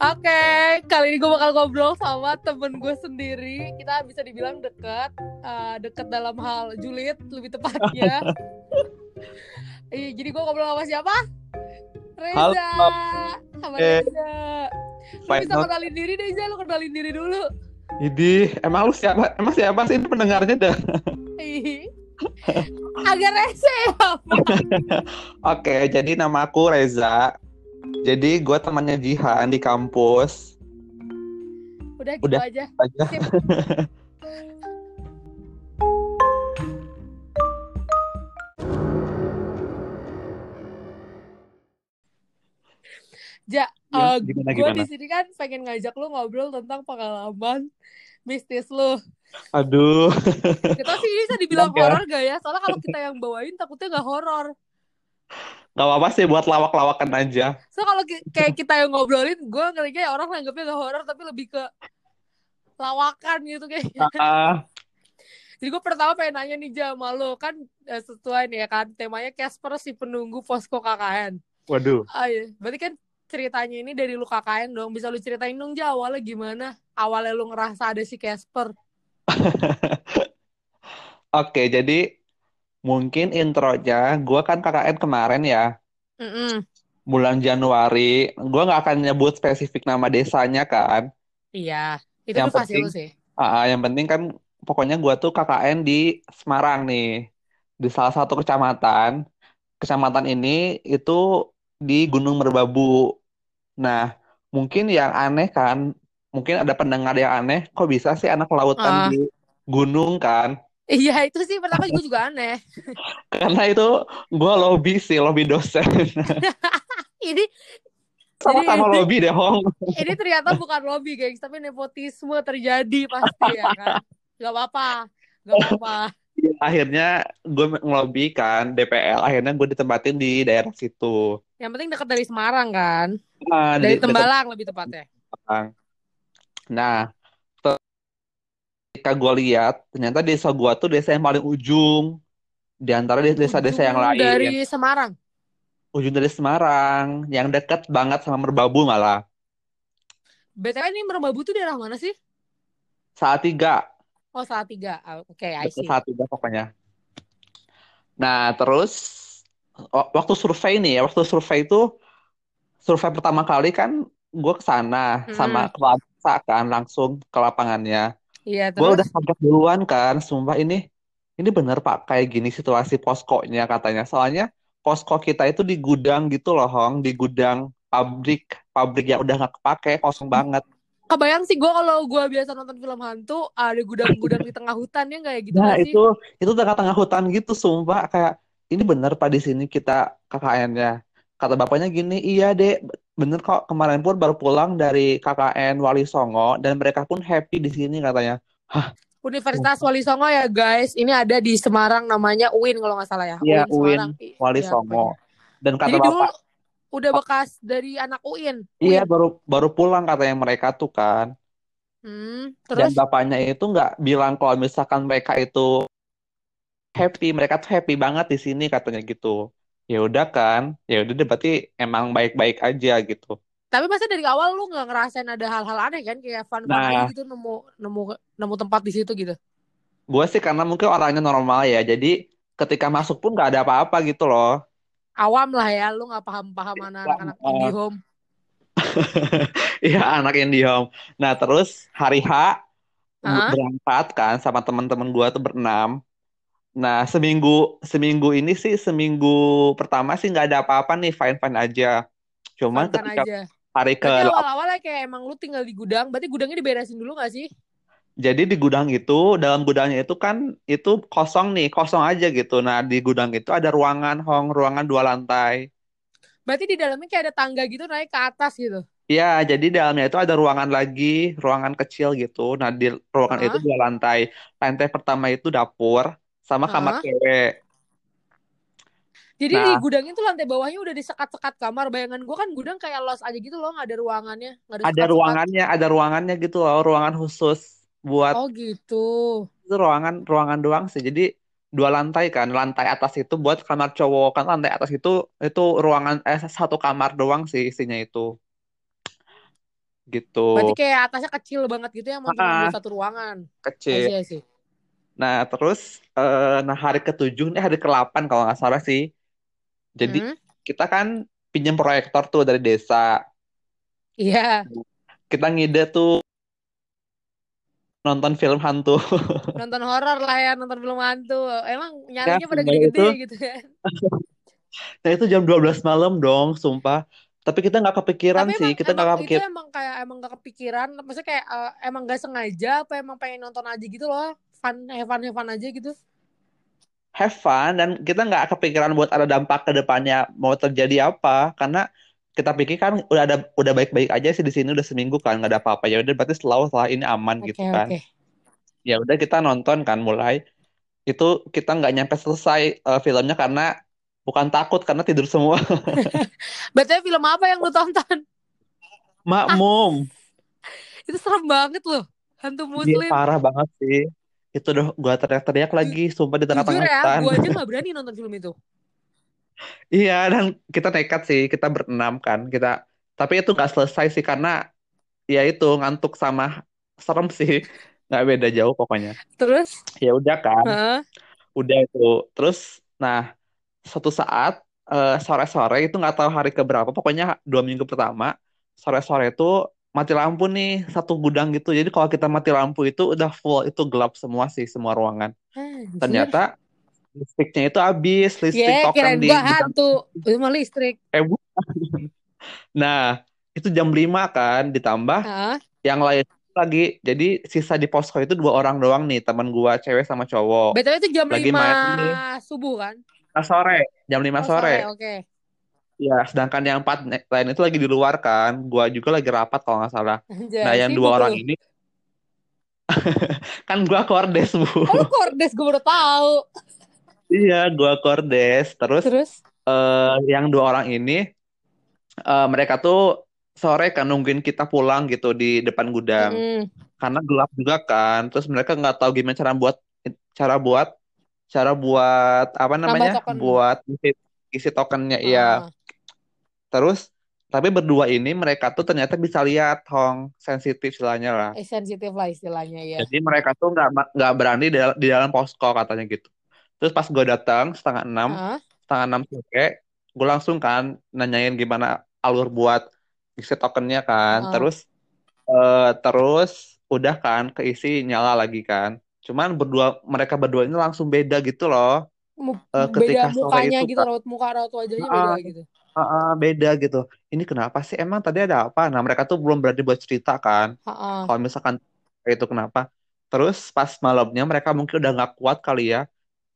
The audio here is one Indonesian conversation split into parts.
Oke, kali ini gue bakal ngobrol sama temen gue sendiri. Kita bisa dibilang deket, uh, deket dalam hal julid lebih tepatnya. Iya, jadi gue ngobrol sama siapa? Reza. Halo. Sama Eh, Reza. Lu bisa Nok. kenalin diri deh, Reza. Lu kenalin diri dulu. Idi, emang lu siapa? Emang siapa sih ini pendengarnya dah? Agak rese ya. Oke, jadi nama aku Reza. Jadi gue temannya Jihan di kampus. Udah gitu Udah. aja. Aja. Ja, Ya, eh, gimana, gue di sini kan pengen ngajak lu ngobrol tentang pengalaman mistis lu. Aduh, Kita sih bisa dibilang horor gak ya? Soalnya kalau kita yang bawain takutnya gak horor. Gak apa-apa sih buat lawak-lawakan aja. So kalau ki- kayak kita yang ngobrolin, gue ngerinya orang nanggapnya gak horor tapi lebih ke lawakan gitu kayak. Ah, Jadi gue pertama pengen nanya nih Ja sama lu kan eh, sesuai nih ya kan temanya Casper si penunggu posko KKN. waduh. Ah iya, berarti kan ceritanya ini dari lu KKN dong. Bisa lu ceritain dong Ja awalnya gimana? Awalnya lu ngerasa ada si Casper. Oke, jadi mungkin intronya, gue kan KKN kemarin ya, Mm-mm. bulan Januari. Gue nggak akan nyebut spesifik nama desanya kan. Iya, itu Yang penting- sih. Ah, yang penting kan pokoknya gua tuh KKN di Semarang nih. Di salah satu kecamatan. Kecamatan ini itu di Gunung Merbabu. Nah, mungkin yang aneh kan, mungkin ada pendengar yang aneh, kok bisa sih anak lautan di gunung kan? Iya, itu sih pertama gue juga aneh. Karena itu gua lobby sih, lobby dosen. Ini Sama-sama lobby deh, Hong. ini ternyata bukan lobby, gengs, tapi nepotisme terjadi pasti ya kan. Gak apa-apa, gak apa-apa. Akhirnya gue ngelobi kan DPL, akhirnya gue ditempatin di daerah situ. Yang penting dekat dari Semarang kan, Nah, dari di- Tembalang lebih tepatnya. Nah, ketika gue lihat, ternyata desa gue tuh desa yang paling ujung di antara des- desa-desa yang lain. Dari Semarang. Ujung dari Semarang, yang dekat banget sama Merbabu malah. BTW ini Merbabu tuh daerah mana sih? Salatiga, Oh, Salatiga. Ah, Oke, I dekat see. Salatiga pokoknya. Nah, terus wa- waktu survei nih ya, waktu survei itu survei pertama kali kan gue ke sana Mm-mm. sama kepala kan langsung ke lapangannya. Iya, Gue terus udah kaget duluan kan, sumpah ini ini bener Pak kayak gini situasi poskonya katanya. Soalnya posko kita itu di gudang gitu loh, Hong, di gudang pabrik, pabrik yang udah nggak kepake, kosong banget. kebayang sih gue kalau gue biasa nonton film hantu ada gudang-gudang di tengah hutan ya nggak ya gitu Nah, sih? itu itu tengah-tengah hutan gitu, sumpah kayak ini bener Pak di sini kita KKN-nya. Kata bapaknya gini, iya dek, bener kok kemarin pun baru pulang dari KKN Wali Songo dan mereka pun happy di sini katanya. Universitas Wali Songo ya guys, ini ada di Semarang namanya UIN kalau nggak salah ya. Iya, Semarang. UIN Wali Iya, Songo. pokoknya. Dan kata Jadi dulu bapak, udah bekas dari anak UIN. iya UIN. baru baru pulang katanya mereka tuh kan. Hmm, Dan terus bapaknya itu nggak bilang kalau misalkan mereka itu happy, mereka tuh happy banget di sini katanya gitu. Ya udah kan, ya udah deh berarti emang baik-baik aja gitu. tapi masa dari awal lu nggak ngerasain ada hal-hal aneh kan kayak fun-fun Nah. aja gitu nemu nemu nemu tempat di situ gitu. Gue sih karena mungkin orangnya normal ya, jadi ketika masuk pun nggak ada apa-apa gitu loh. Awam lah ya, lu nggak paham-paham mana anak-anak Iya. indie home. Iya anak IndiHome. Nah terus hari H Hah? berangkat kan sama teman-teman gue tuh berenam. Nah seminggu seminggu ini sih seminggu pertama sih nggak ada apa-apa nih fine fine aja. Cuman Fun-fun ketika aja. hari ke awal-awalnya kayak emang lu tinggal di gudang, berarti gudangnya diberesin dulu nggak sih? jadi di gudang itu dalam gudangnya itu kan itu kosong nih kosong aja gitu. Nah di gudang itu ada ruangan hong ruangan dua lantai. Berarti di dalamnya kayak ada tangga gitu naik ke atas gitu. Ya, jadi dalamnya itu ada ruangan lagi, ruangan kecil gitu. Nah, di ruangan itu Hah? dua lantai. Lantai pertama itu dapur sama kamar Hah? cewek. Jadi di Nah. gudang itu lantai bawahnya udah disekat-sekat kamar. Bayangan gua kan gudang kayak los aja gitu loh, nggak ada ruangannya, nggak ada Ada ruangannya, ada ruangannya gitu loh, ruangan khusus buat Oh gitu. itu ruangan ruangan doang sih. Jadi dua lantai kan. Lantai atas itu buat kamar cowok, kan lantai atas itu itu ruangan eh satu kamar doang sih isinya itu. gitu. Berarti kayak atasnya kecil banget gitu ya, cuma buat satu ruangan. Kecil. see, I see. Nah, terus eh, nah hari ketujuh ini hari ke-8 kalau nggak salah sih. Jadi Hmm? kita kan pinjam proyektor tuh dari desa. Iya, Kita ngide tuh nonton film hantu. nonton horor lah ya, nonton film hantu. Emang Ya, nyalinya pada nah gede-gede itu, gitu kan. nah itu jam 12 malam dong, sumpah. Tapi kita nggak kepikiran Tapi sih, emang kita nggak itu kepikir. emang kayak emang gak kepikiran, maksudnya kayak eh, emang gak sengaja apa emang pengen nonton aja gitu loh. Fun, have fun, have fun aja gitu. Have fun dan kita nggak kepikiran buat ada dampak ke depannya mau terjadi apa, karena kita pikir kan udah ada udah baik-baik aja sih di sini udah seminggu kan nggak ada apa-apa ya udah berarti selalu setelah ini aman Oke, gitu kan. oke. Ya udah kita nonton kan mulai itu kita nggak nyampe selesai eh, filmnya karena bukan takut karena tidur semua. Berarti film apa yang lu tonton? Ah, Makmum. itu serem banget loh. Hantu Dia muslim. parah banget sih. Itu udah gua teriak-teriak lagi, sumpah di jujur tengah-tengah ya, hutan. gua aja gak berani nonton film itu. Iya, dan kita nekat sih, kita berenam kan. Kita tapi itu nggak selesai sih karena ya itu ngantuk sama serem sih. Nggak beda jauh pokoknya. Terus, Ya udah kan, Heeh. udah itu. Terus nah, suatu saat eh, sore-sore itu nggak tahu hari keberapa, pokoknya dua minggu pertama, sore-sore itu mati lampu nih satu gudang gitu. Jadi kalau kita mati lampu itu udah full, itu gelap semua sih semua ruangan. Anjir. Ternyata listriknya itu habis, listrik Ya, token di gua hantu. Itu mah listrik. Eh, bukan. Nah, itu jam 5 kan, ditambah Heeh. yang lain lagi. Jadi sisa di posko itu dua orang doang nih, teman gua cewek sama cowok. BTW itu jam Lagi 5 main subuh kan? nah, sore, jam 5 Oh, sore, sore. oke. Ya, sedangkan yang empat lain itu lagi di luar kan. Gua juga lagi rapat kalau nggak salah. Nah, yang dua orang ini kan gua kordes, Bu. Oh, lu kordes, gue baru tahu. Iya, gua kordes. Terus Terus? eh yang dua orang ini eh, mereka tuh sore kan nungguin kita pulang gitu di depan gudang. Mm-mm. karena gelap juga kan terus mereka nggak tahu gimana cara buat cara buat cara buat apa namanya buat isi, isi tokennya iya Ah. Terus tapi berdua ini mereka tuh ternyata bisa lihat Hong sensitif istilahnya lah Eh, sensitif lah istilahnya ya. jadi mereka tuh nggak nggak berani di, dal- di dalam posko katanya gitu terus pas gue datang setengah enam Heeh. setengah enam sore gue langsung kan nanyain gimana alur buat isi tokennya kan Heeh. terus eh terus udah kan keisi nyala lagi kan cuman berdua mereka berdua ini langsung beda gitu loh Mu- Eh, Beda ketika mukanya itu gitu, kan raut muka, raut wajahnya ah, beda gitu. Ah, beda gitu. Ini kenapa sih? Emang tadi ada apa? Nah mereka tuh belum berani buat cerita kan. Heeh. kalau misalkan itu kenapa? Terus pas malamnya mereka mungkin udah nggak kuat kali ya.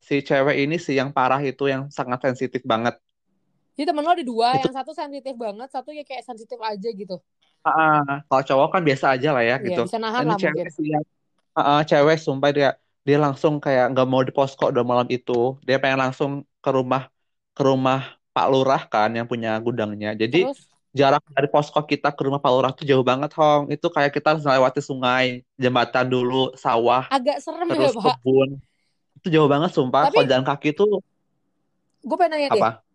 Si cewek ini sih yang parah itu yang sangat sensitif banget. Jadi temen lo ada dua, itu yang satu sensitif banget, satu ya kayak sensitif aja gitu. ah, kalau cowok kan biasa aja lah ya Iya, gitu. bisa nahan ini lah cewek mungkin. sih yang ah, ah, cewek sumpah dia dia langsung kayak nggak mau di posko udah malam itu. Dia pengen langsung ke rumah ke rumah Pak Lurah kan yang punya gudangnya jadi Terus, jarak dari posko kita ke rumah Pak Lurah tuh jauh banget Hong itu kayak kita harus melewati sungai jembatan dulu sawah agak serem ya, terus Pak. kebun itu jauh banget sumpah Tapi kalau jalan kaki tuh gue pengen nanya deh, apa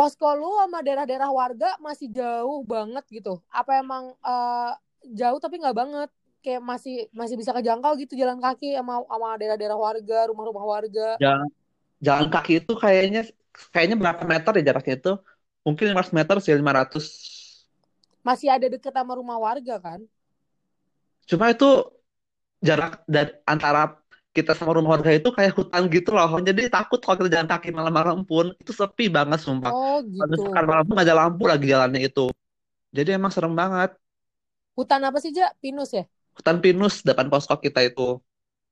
posko lu sama daerah-daerah warga masih jauh banget gitu? Apa emang eh, jauh tapi nggak banget? Kayak masih masih bisa kejangkau gitu jalan kaki sama sama daerah-daerah warga, rumah-rumah warga. jalan jalan kaki itu kayaknya kayaknya berapa meter ya jaraknya itu mungkin 500 meter sih 500 Masih ada deket sama rumah warga kan? cuma itu jarak dari antara kita sama rumah warga itu kayak hutan gitu loh jadi takut kalau kita jalan kaki malam-malam pun itu sepi banget sumpah Oh gitu. misalkan malam pun nggak ada lampu lagi jalannya itu jadi emang serem banget Hutan apa sih, Ja? Pinus ya? hutan pinus depan posko kita itu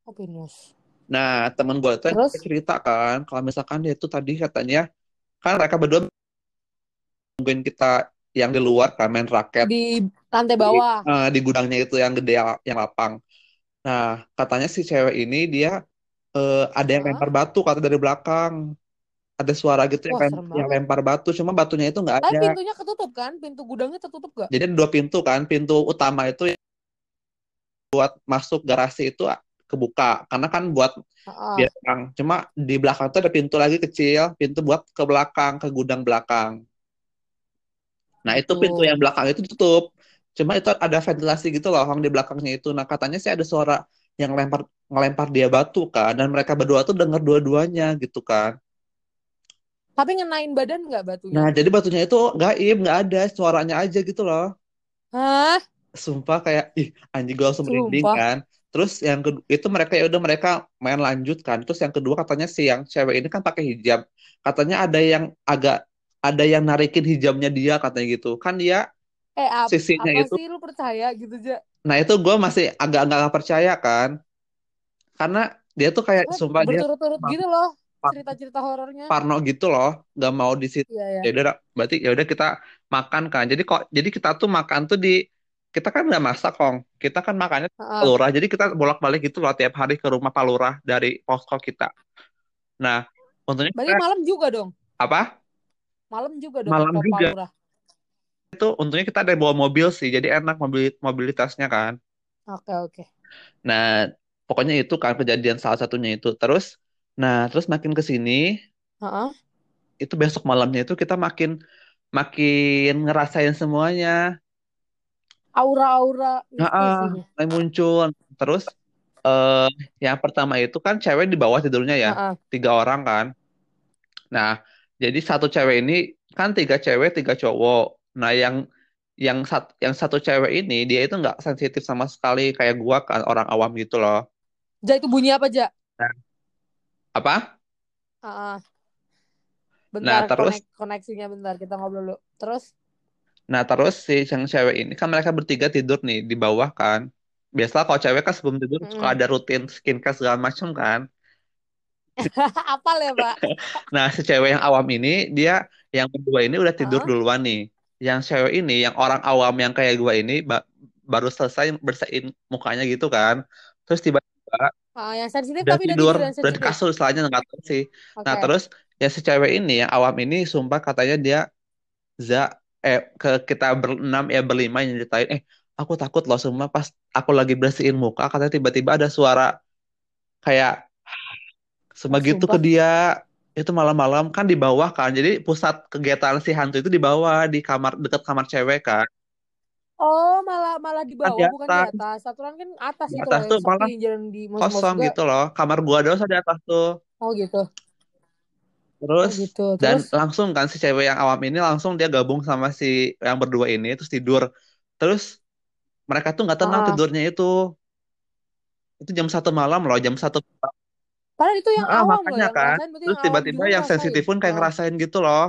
Oh, pinus. Nah temen gue itu yang Terus? cerita kan kalau misalkan dia itu tadi katanya kan mereka berdua nungguin kita yang di luar kan main raket Di lantai di, bawah. eh, di gudangnya itu yang gede yang, yang lapang nah katanya si cewek ini dia eh, ada yang lempar batu kata dari belakang ada suara gitu yang, Wah, lem- yang banget. lempar batu cuma batunya itu nggak Tapi ada pintunya ketutup kan? Pintu gudangnya tertutup gak? jadi ada dua pintu kan pintu utama itu yang buat masuk garasi itu kebuka karena kan buat biar terang cuma di belakang tuh ada pintu lagi kecil pintu buat ke belakang ke gudang belakang nah itu pintu Tuh. yang belakang itu tutup Cuma itu ada ventilasi gitu loh, orang di belakangnya itu. Nah, katanya sih ada suara yang lempar ngelempar dia batu kan, dan mereka berdua tuh denger dua-duanya gitu kan. Tapi ngenain badan nggak batunya? Nah, jadi batunya itu gaib, nggak ada, suaranya aja gitu loh. Hah? Sumpah kayak, ih anjing gue langsung merinding kan. Terus yang kedua, itu mereka ya udah mereka main lanjut kan. Terus yang kedua katanya si yang cewek ini kan pakai hijab. Katanya ada yang agak, ada yang narikin hijabnya dia katanya gitu. Kan dia Eh, ap- sisinya apa itu, sih lu percaya gitu, Ja? nah itu gue masih agak-agak nggak percaya kan. Karena dia tuh kayak, Soalnya sumpah dia berturut-turut gitu loh cerita-cerita horornya. Parno gitu loh, nggak mau di situ. Iya, ya. Ya udah, berarti ya udah kita makan kan. Jadi kok, jadi kita tuh makan tuh di, kita kan nggak masak kong. Kita kan makannya di Heeh. Palurah. Jadi kita bolak-balik gitu loh tiap hari ke rumah Palurah dari posko kita. Nah, untungnya Berarti kita malam juga dong. apa? Malam juga dong Malam ke juga. Palurah. Itu untungnya kita ada bawa mobil sih. Jadi enak mobil mobilitasnya kan. Oke, oke. Nah, pokoknya itu kan kejadian salah satunya itu. Terus, nah terus makin ke sini, Heeh. itu besok malamnya itu kita makin makin ngerasain semuanya. Aura-aura Nah, mistis ini. mulai muncul. Terus eh yang pertama itu kan cewek di bawah tidurnya ya, Heeh. tiga orang kan. Nah, jadi satu cewek ini kan tiga cewek, tiga cowok. Nah, yang yang sat, yang satu cewek ini dia itu nggak sensitif sama sekali kayak gua kan orang awam gitu loh. Ja, itu bunyi apa, Ja? Nah, apa? Heeh. Nah, Bentar, terus konek koneksinya bentar. Kita ngobrol dulu. Terus? Nah terus si yang cewek ini kan mereka bertiga tidur nih di bawah kan. Biasa kalau cewek kan sebelum tidur suka Mm-mm. ada rutin skincare segala macam kan. Apal ya, Pak? Nah, si cewek yang awam ini, dia yang berdua ini udah tidur Heeh. duluan nih. Yang cewek ini, yang orang awam yang kayak gua ini, ba- baru selesai bersihin mukanya gitu kan. Terus tiba-tiba Ah, yang sensitif udah tapi udah tidur, tidur yang udah di kasur istilahnya nggak tahu sih. Nah, Oke. terus ya si cewek ini, yang awam ini, sumpah katanya dia, za, eh, ke kita berenam ya berlima yang nyeritain, eh, aku takut loh semua pas aku lagi bersihin muka, katanya tiba-tiba ada suara kayak Oh, Sebegitu ke dia itu malam-malam kan di bawah kan. Jadi pusat kegiatan si hantu itu di bawah di kamar dekat kamar cewek kan. Oh, malah malah di Kan di bawah bukan di atas. atas. Aturan kan atas Di itu atas loh tuh malah jalan di kosong gitu loh. Kamar gua doang di atas tuh. Oh gitu. Oh Terus gitu. dan Terus langsung kan si cewek yang awam ini langsung dia gabung sama si yang berdua ini terus tidur. Terus mereka tuh nggak tenang ah, tidurnya itu. Itu jam satu malam loh, jam satu. padahal itu yang Nah, awam loh makanya yang kan. ngerasain Terus yang awam tiba-tiba yang ngerasain. sensitif pun kayak Ah, ngerasain gitu loh.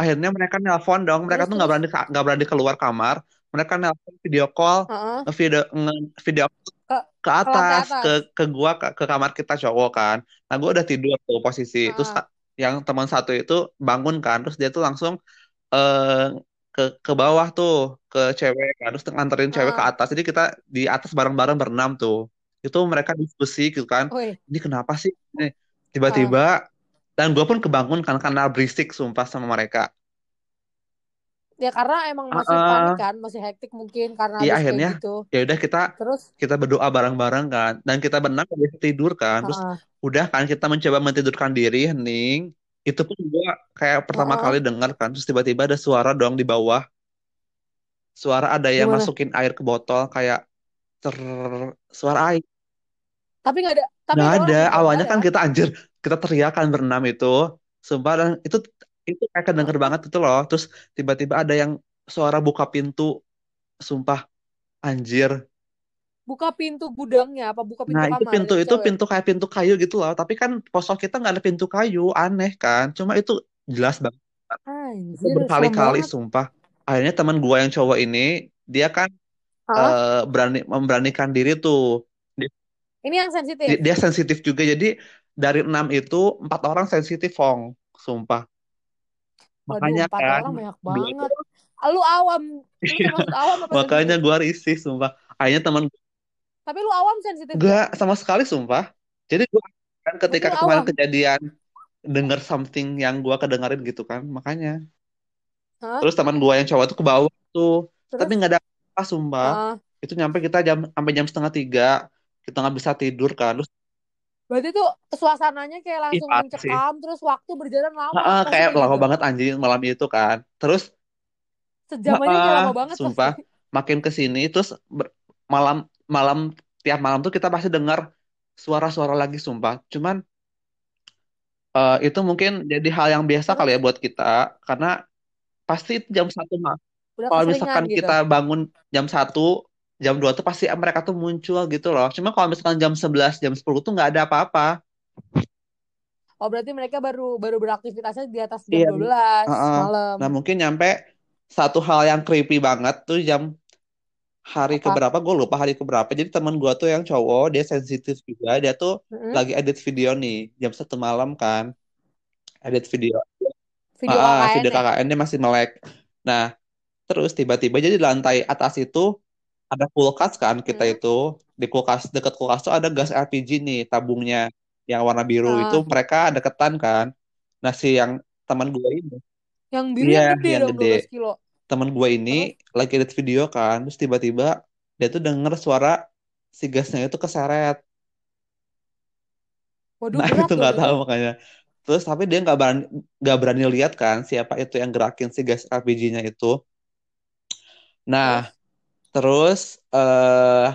Akhirnya mereka nelpon dong. Mereka terus tuh nggak terus. berani nggak berani keluar kamar. Mereka nelpon video call, nge-video nge- video Ke ke ke atas, ke atas. ke gua ke, ke kamar kita cowok kan. Nah, gua udah tidur tuh posisi. Terus Heeh. ka- yang teman satu itu bangun kan. Terus dia tuh langsung eh ke ke bawah tuh ke cewek kan. Terus nganterin cewek ke Heeh. atas. Jadi kita di atas bareng-bareng berenam tuh. Itu mereka diskusi gitu kan. Woi. Ini kenapa sih? Ah, tiba-tiba dan gue pun kebangun kan karena berisik sumpah sama mereka. ya karena emang masih Ah, panik kan, masih hektik mungkin karena habis kayak akhirnya gitu. ya udah kita Terus, kita berdoa bareng-bareng kan dan kita berenam nggak bisa tidur kan. Terus heeh. Udah kan kita mencoba mentidurkan diri hening. Itu pun gua kayak pertama Heeh. kali dengar kan. Terus tiba-tiba ada suara dong di bawah. Suara ada yang Gimana? masukin air ke botol kayak ter suara air. Tapi nggak ada, tapi Nggak ada Awalnya kan kan? kita anjir, kita teriak kan berenam itu. Sumpah dan itu itu kayak kedenger banget itu loh. Terus tiba-tiba ada yang suara buka pintu. Sumpah anjir. Buka pintu gudangnya apa buka pintu Nah, itu kamar pintu yang itu cewek? pintu kayak pintu kayu gitu loh. Tapi kan posok kita nggak ada pintu kayu, aneh kan. Cuma itu jelas banget. Itu Anjir, berkali-kali sumpah. Akhirnya teman gua yang cowok ini, dia kan Hah? eh, berani memberanikan diri tuh. Dia, Ini yang dia, sensitif. dia sensitif juga. Jadi dari enam itu empat orang sensitif, Fong. Sumpah. Waduh, Makanya empat kan, orang banyak banget. Lu awam, lu Iya, awam apa makanya gua risih sumpah. Akhirnya teman Tapi lu awam sensitif gak? gak sama sekali sumpah. Jadi gua kan ketika lu kemarin awam. kejadian denger something yang gua kedengerin gitu kan, makanya. Hah? Terus teman gua yang cowok tuh ke bawah tuh, tapi Terus? nggak ada apa sumpah. ah, Itu nyampe kita jam sampai jam setengah tiga, kita nggak bisa tidur kan. Terus berarti tuh suasananya kayak ih langsung sih. mencekam, terus waktu berjalan lama. Heeh, Pasti kayak lama gitu. banget anjing malam itu kan. Terus Sejam aja heeh, lama banget pasti. sumpah. makin ke sini terus ber- malam malam tiap malam tuh kita pasti dengar suara-suara lagi sumpah. Cuman eh, itu mungkin jadi hal yang biasa kali ya buat kita karena pasti itu jam satu mah. Kalau misalkan gitu. kita bangun jam satu, jam 2 tuh pasti mereka tuh muncul gitu loh. Cuma kalau misalkan jam 11, jam 10 tuh nggak ada apa-apa. Oh berarti mereka baru baru beraktivitasnya di atas jam Iya. 12 Heeh. malam. Nah mungkin nyampe satu hal yang creepy banget tuh jam hari Apa? keberapa gue lupa hari keberapa. Jadi teman gue tuh yang cowok dia sensitif juga. Dia tuh Mm-mm. lagi edit video nih jam satu malam kan. Edit video. Video Ah, ah, KKN video ya. KKN dia masih melek. Nah terus tiba-tiba jadi di lantai atas itu ada kulkas kan kita Hmm. itu di kulkas dekat kulkas tuh ada gas LPG nih tabungnya yang warna biru itu Ah, mereka deketan kan. Nah si yang teman gue ini, yang biru iya yang gede yang dong gede. 12 kilo. Teman gue ini Terus lagi edit video kan, terus tiba-tiba dia tuh denger suara si gasnya itu keseret. waduh Nah itu nggak tahu makanya. Terus tapi dia nggak berani nggak berani lihat kan siapa itu yang gerakin si gas LPG-nya itu. Nah Terus terus eh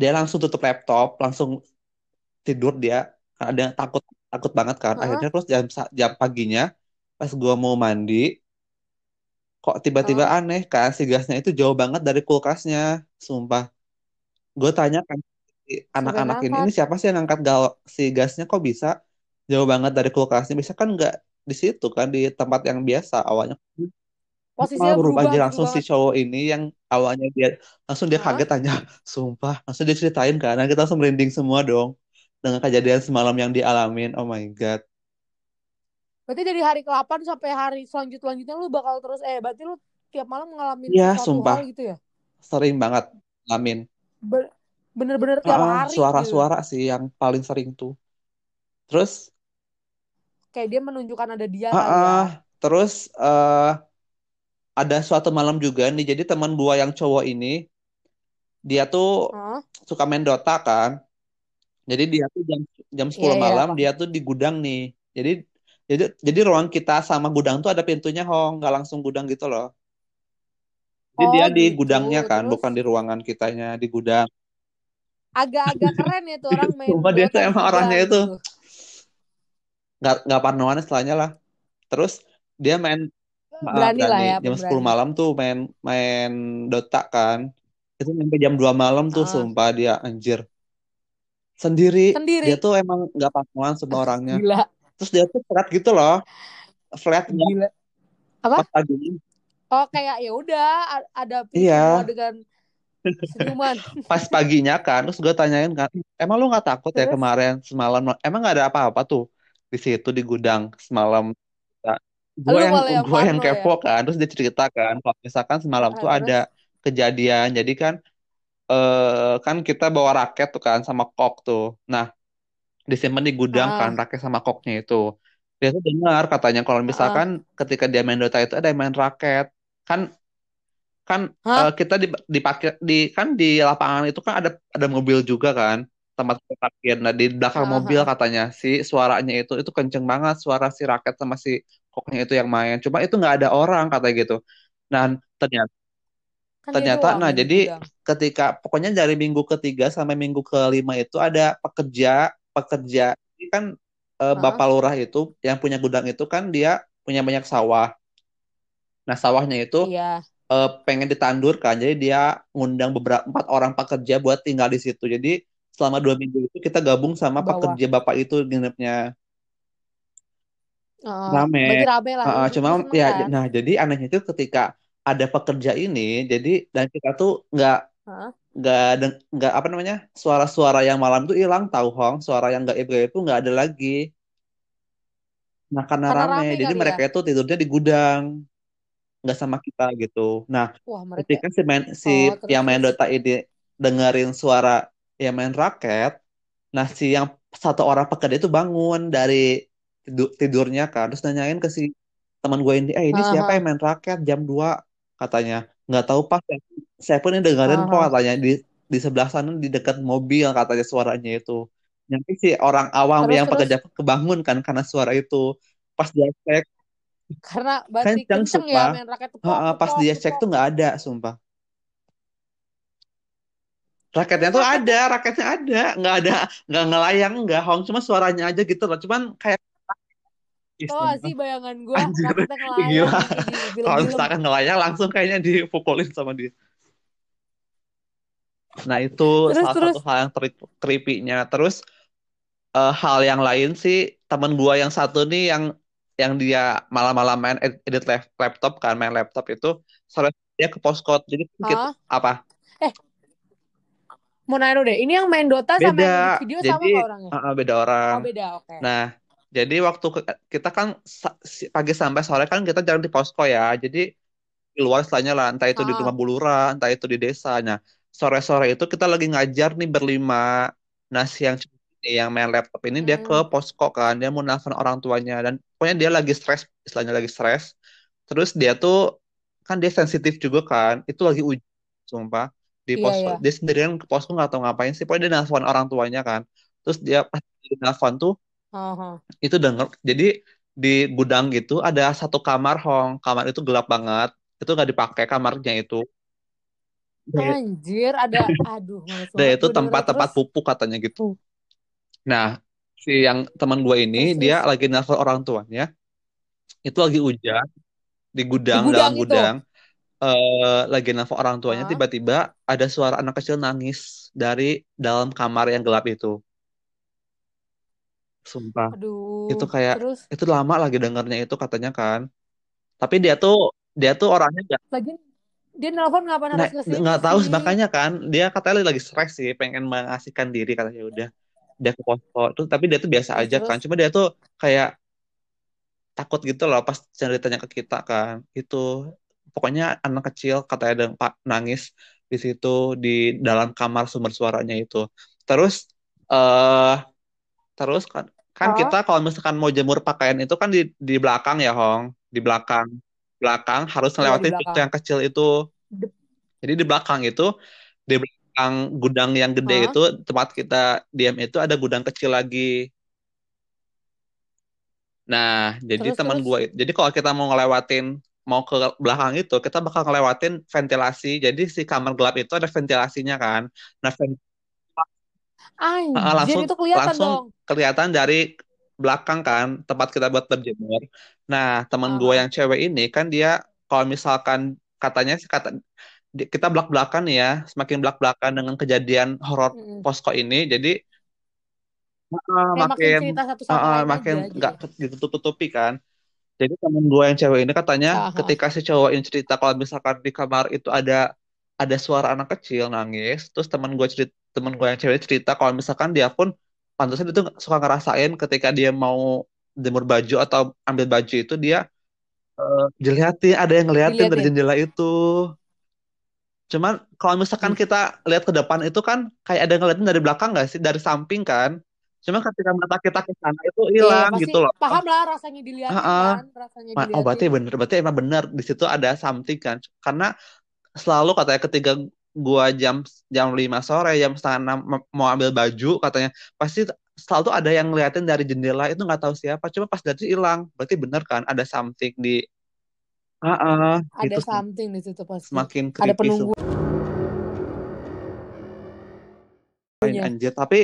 dia langsung tutup laptop, langsung tidur dia karena dia takut takut banget kan Heeh, akhirnya terus jam jam paginya pas gua mau mandi kok tiba-tiba heeh. aneh si gasnya itu jauh banget dari kulkasnya sumpah. Gue tanya kan si anak-anak ini ini siapa sih yang angkat gal si gasnya kok bisa jauh banget dari kulkasnya? Bisa kan nggak di situ kan di tempat yang biasa awalnya? Malah Posisinya berubah berubah aja langsung si banget. cowok ini yang awalnya dia langsung dia kaget aja. Sumpah langsung dia ceritain kan nah, kita langsung merinding semua dong dengan kejadian semalam yang dialamin. Oh my god Berarti dari hari ke-8 sampai hari selanjut selanjutnya lu bakal terus eh berarti lu tiap malam ngalamin sesuatu sumpah hal gitu ya? sering banget ngalamin. Bener-bener tiap Heeh, hari gitu. suara-suara sih yang paling sering tuh. Terus, Kayak dia menunjukkan ada dia ya. heeh, terus eh ada suatu malam juga nih. Jadi teman gua yang cowok ini, dia tuh Hah? suka main Dota kan. Jadi dia tuh jam jam 10 Iya iya malam apa? dia tuh di gudang nih. Jadi jadi jadi ruang kita sama gudang tuh ada pintunya, Hong, nggak langsung gudang gitu loh. Jadi Oh dia di gitu. gudangnya kan, Terus bukan di ruangan kitanya, di gudang. agak-agak keren ya tuh orang main Sumpah dia tuh emang orangnya itu gitu. nggak nggak parnoan istilahnya lah. Terus dia main ah, Berani lah berani ya, jam 10 pemberani. malam tuh main main Dota kan. Itu sampai jam 2 malam tuh Ah, sumpah dia anjir. Sendiri. Dia sendiri. tuh emang nggak parnoan sama orangnya. Gila, Terus dia tuh flat gitu loh. Flatnya gila. Apa? pas paginya. Oh kayak ya udah a- hadapi Iya, dengan senyuman. pas paginya kan. Terus gue tanyain kan, emang lu nggak takut ya Terus kemarin semalam? Emang nggak ada apa-apa tuh di situ di gudang semalam? Nah, gue yang gue yang ya. kepo kan. Terus dia cerita kan, kalau misalkan semalam Ah, tuh ada kejadian. Jadi kan eh kan kita bawa raket tuh kan sama kok tuh. Nah, disimpan di gudang kan ah raket sama koknya itu. Dia tuh dengar katanya kalau ah misalkan ketika dia main Dota itu ada yang main raket. Kan kan Hah? eh, kita di dipakai di kan di lapangan itu kan ada ada mobil juga kan tempat parkir. Nah, di belakang ah mobil ah. katanya si suaranya itu itu kenceng banget suara si raket sama si koknya itu yang main. Cuma itu nggak ada orang katanya gitu. Nah, ternyata Kan ternyata nah jadi gudang. ketika pokoknya dari minggu ketiga sampai minggu kelima itu ada pekerja pekerja ini kan eh, Bapak Ah Lurah itu yang punya gudang itu kan dia punya banyak sawah. Nah, sawahnya itu iya. eh, pengen ditandur kan. Jadi dia ngundang beberapa empat orang pekerja buat tinggal di situ. Jadi selama dua minggu itu kita gabung sama bawah. pekerja bapak itu nginepnya Ah, rame. rame lah. Ah, ah, Lu, cuma ya, kan? nah jadi anehnya itu ketika ada pekerja ini, jadi dan kita tuh nggak Hah? Nggak nggak apa namanya suara-suara yang malam tuh hilang tahu Hong, suara yang gaib-gaib itu nggak ada lagi. Nah karena Karena rame, rame jadi ya. mereka itu tidurnya di gudang, nggak sama kita gitu. Nah Wah mereka. ketika si main si Oh terus yang main. Dota ini dengerin suara yang main raket, nah si yang satu orang pekerja itu bangun dari tidur, tidurnya kan, terus nanyain ke si teman gue ini, eh ini Ah siapa ah yang main raket jam 2 katanya. Nggak tahu pas, saya pun dengerin kok katanya di di sebelah sana di dekat mobil katanya suaranya itu. Nanti si orang awam Terus yang terus. pekerja kebangun kan karena suara itu. Pas dia cek, Karena berarti kenceng ya sumpah. main raket pok pas dia cek tuh nggak ada sumpah. Raketnya tuh ada, raketnya, ada, nggak ada, nggak ngelayang, nggak hong, cuma suaranya aja gitu loh. Cuman kayak tau gak sumpah. sih bayangan gue anjir, gila. ngelayang yang Kalau misalkan ngelayang langsung kayaknya dipukulin sama dia. Nah itu Terus salah terus, satu hal yang creepy-nya. Terus eh, hal yang lain sih teman gua yang satu nih yang yang dia malam-malam main ed- edit lap- laptop kan main laptop itu sore dia ke poskot jadi kita ah, apa eh mau nanya deh, ini yang main Dota sama beda yang edit video jadi sama orangnya? eh, beda orang Oh beda, oke. nah jadi waktu ke- kita kan pagi sampai sore kan kita jarang di posko ya. Jadi di luar istilahnya lah entah itu di Ah, rumah bulura entah itu di desa. Nah sore-sore itu kita lagi ngajar nih berlima nah si yang yang main laptop ini dia ke mm, posko kan. Dia mau nelfon orang tuanya dan pokoknya dia lagi stres istilahnya lagi stres. Terus dia tuh kan dia sensitif juga kan itu lagi ujian sumpah. Di iya posko iya. dia sendirian ke posko nggak tahu ngapain sih pokoknya dia nelfon orang tuanya kan. Terus dia pas dia nelfon tuh Aha. itu denger jadi di gudang gitu ada satu kamar Hong. Kamar itu gelap banget. Itu nggak dipakai kamarnya itu. Dan Anjir, ada, aduh, dan banget itu tempat-tempat pupuk katanya gitu. Nah si yang teman gue ini terus, dia terus. lagi nelfon orang tuanya. Itu lagi hujan di Di gudang dalam gudang itu. gudang. Eh lagi nelfon orang tuanya tiba-tiba ada suara anak kecil nangis dari dalam kamar yang gelap itu sumpah. Itu aduh, kayak terus. itu lama lagi dengernya itu katanya kan. Tapi dia tuh dia tuh orangnya nggak Lagi dia nelpon ngapain nah, nggak tahu makanya kan dia katanya lagi stres sih pengen mengasihkan diri katanya udah dia ke posko. Tuh tapi dia tuh biasa Terus, aja kan. Terus. cuma dia tuh kayak takut gitu loh pas ceritanya ke kita kan. Itu pokoknya anak kecil katanya ada pak nangis di situ di dalam kamar sumber suaranya itu. Terus eh terus kan kan kita Ah, kalau misalkan mau jemur pakaian itu kan di di belakang ya Hong. Di belakang. Belakang harus iya ngelewatin pintu belakang. yang kecil itu. Jadi di belakang itu di belakang gudang yang gede ah, itu tempat kita diam itu ada gudang kecil lagi. Nah, jadi teman gue, jadi kalau kita mau ngelewatin, mau ke belakang itu, kita bakal ngelewatin ventilasi. Jadi si kamar gelap itu ada ventilasinya kan. Nah, ven- ah, Anjir, langsung itu kelihatan langsung dong. kelihatan dari belakang kan tempat kita buat berjemur. Nah, teman gue Aha. yang cewek ini kan dia kalau misalkan katanya kata kita belak-belakan ya, semakin belak-belakan dengan kejadian horor Mm-mm. posko ini, jadi ah, Kayak makin makin satu ah, ah, aja nggak gitu. ditutup-tutupi kan. Jadi temen gue yang cewek ini katanya Aha. ketika si cowok ini cerita kalau misalkan di kamar itu ada ada suara anak kecil nangis, terus temen gue cerita temen gue yang cewek cerita kalau misalkan dia pun pantasnya itu suka ngerasain ketika dia mau jemur baju atau ambil baju itu dia eh, dilihatin ada yang ngeliatin dari jendela itu. Cuman kalau misalkan Ih, kita lihat ke depan itu kan kayak ada yang ngeliatin dari belakang nggak sih dari samping kan? Cuma ketika mata kita ke sana itu iya hilang pasti gitu loh. paham lah rasanya ah. kan, rasanya Oh berarti bener, berarti emang bener di situ ada something kan? Karena selalu katanya ketika gua jam jam 5 sore, jam setengah enam mau ambil baju katanya pasti selalu ada yang ngeliatin dari jendela itu nggak tahu siapa, cuma pas dari hilang. Berarti bener kan ada something di ah ah, Ada itu sem- something di situ pasti. semakin Ada penunggunya. sumpah anjir. Tapi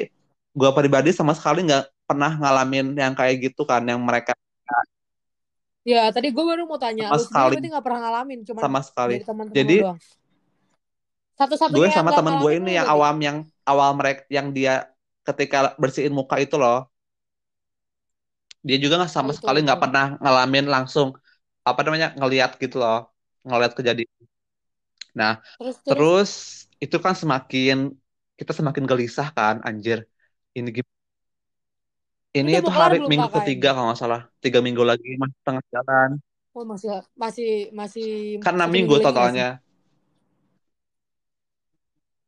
gua pribadi sama sekali nggak pernah ngalamin yang kayak gitu kan, yang mereka Ya, tadi gue baru mau tanya, sama lu sendiri sekali berarti nggak pernah ngalamin, cuman sama sekali. Jadi doang. Gue Satu-satunya yang sama temen gue ini yang awam yang awal mereka yang dia ketika bersihin muka itu loh. Dia juga nggak sama itu sekali nggak pernah ngalamin langsung apa namanya ngelihat gitu loh ngelihat kejadian. Nah Terus terus? terus itu kan semakin kita semakin gelisah kan anjir. Ini ini itu hari minggu KKN? ketiga kalau nggak salah. Tiga minggu lagi masih tengah jalan. Oh masih masih masih kan satu minggu minggu totalnya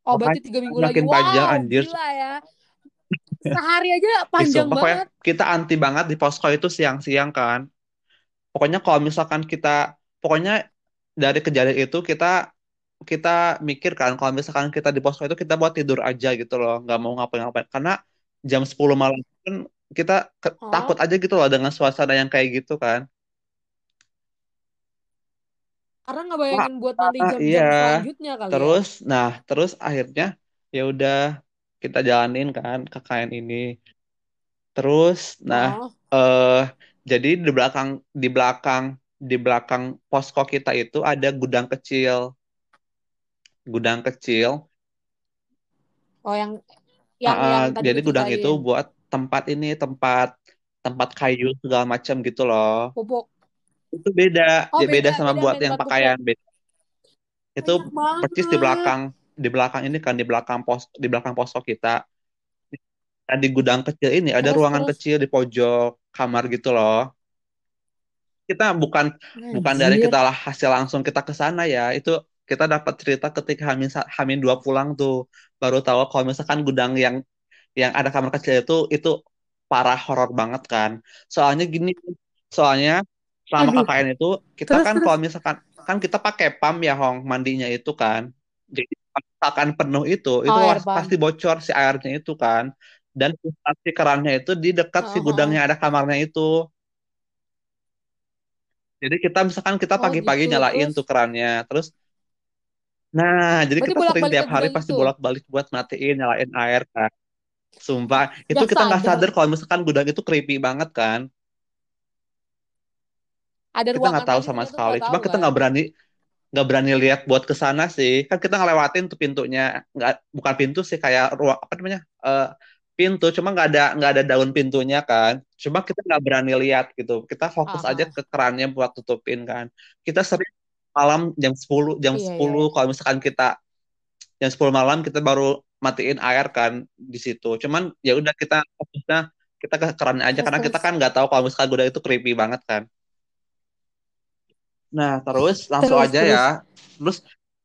Oh berarti tiga minggu lagi. makin panjang Wow, anjir gila ya. Sehari aja panjang sumpah pokoknya banget. kita anti banget di posko itu siang-siang kan pokoknya kalau misalkan kita pokoknya dari kejadian itu kita kita mikir kan kalau misalkan kita di posko itu kita buat tidur aja gitu loh nggak mau ngapain-ngapain karena jam 10 malam kan kita ke- takut aja gitu loh dengan suasana yang kayak gitu kan Karena Wah, ngebayangin buat nanti ah, iya jam-jam selanjutnya kali ya. terus nah terus akhirnya Ya udah kita jalanin kan KKN ini. Terus, nah, Heeh. eh jadi di belakang di belakang di belakang posko kita itu ada gudang kecil, gudang kecil. Oh yang yang ah, yang tadi jadi gudang itu buat tempat ini, tempat tempat kayu segala macam gitu loh. Pupuk. Itu beda, Oh ya beda beda sama beda buat sama yang pakaian. Beda. Itu Banyak persis di belakang di belakang ini kan di belakang pos di belakang posko kita. Nah, di gudang kecil ini ada Terus ruangan terus. kecil di pojok kamar gitu loh. kita bukan bukan dari Anjir. kita lah hasil langsung kita ke sana ya itu kita dapat cerita ketika Hamin Hamin dua pulang tuh baru tahu kalau misalkan gudang yang yang ada kamar kecil itu itu parah horor banget kan soalnya gini soalnya selama Aduh. KKN itu kita Terus kan terus. kalau misalkan kan kita pakai pam ya Hong mandinya itu kan jadi misalkan penuh itu itu Oh air pas- pasti bocor si airnya itu kan dan si kerannya itu di dekat si Heeh, gudang heeh. yang ada kamarnya itu Jadi kita misalkan kita Oh pagi-pagi gitu. nyalain Terus. tuh kerannya, terus nah jadi Berarti kita sering tiap hari pasti bolak-balik buat matiin nyalain air kan. Sumpah, itu kita nggak sadar kalau misalkan gudang itu creepy banget kan. Ada Kita nggak tahu gitu sama tuh sekali. Cuma kita nggak berani nggak berani lihat buat ke sana sih. Kan kita ngelewatin tuh pintunya, nggak bukan pintu sih kayak ruang apa namanya Eh, pintu. Cuma nggak ada nggak ada daun pintunya kan. Cuma kita nggak berani lihat gitu. Kita fokus aja Aha. ke kerannya buat tutupin kan. Kita sering malam jam 10 jam Iya iya. 10 iya. kalau misalkan kita jam 10 malam kita baru matiin air kan di situ. Cuman ya udah kita fokusnya kita ke keran aja Terus karena kita kan nggak tahu kalau misalkan gudang itu creepy banget kan. Nah, terus langsung Terus aja ya. terus. Terus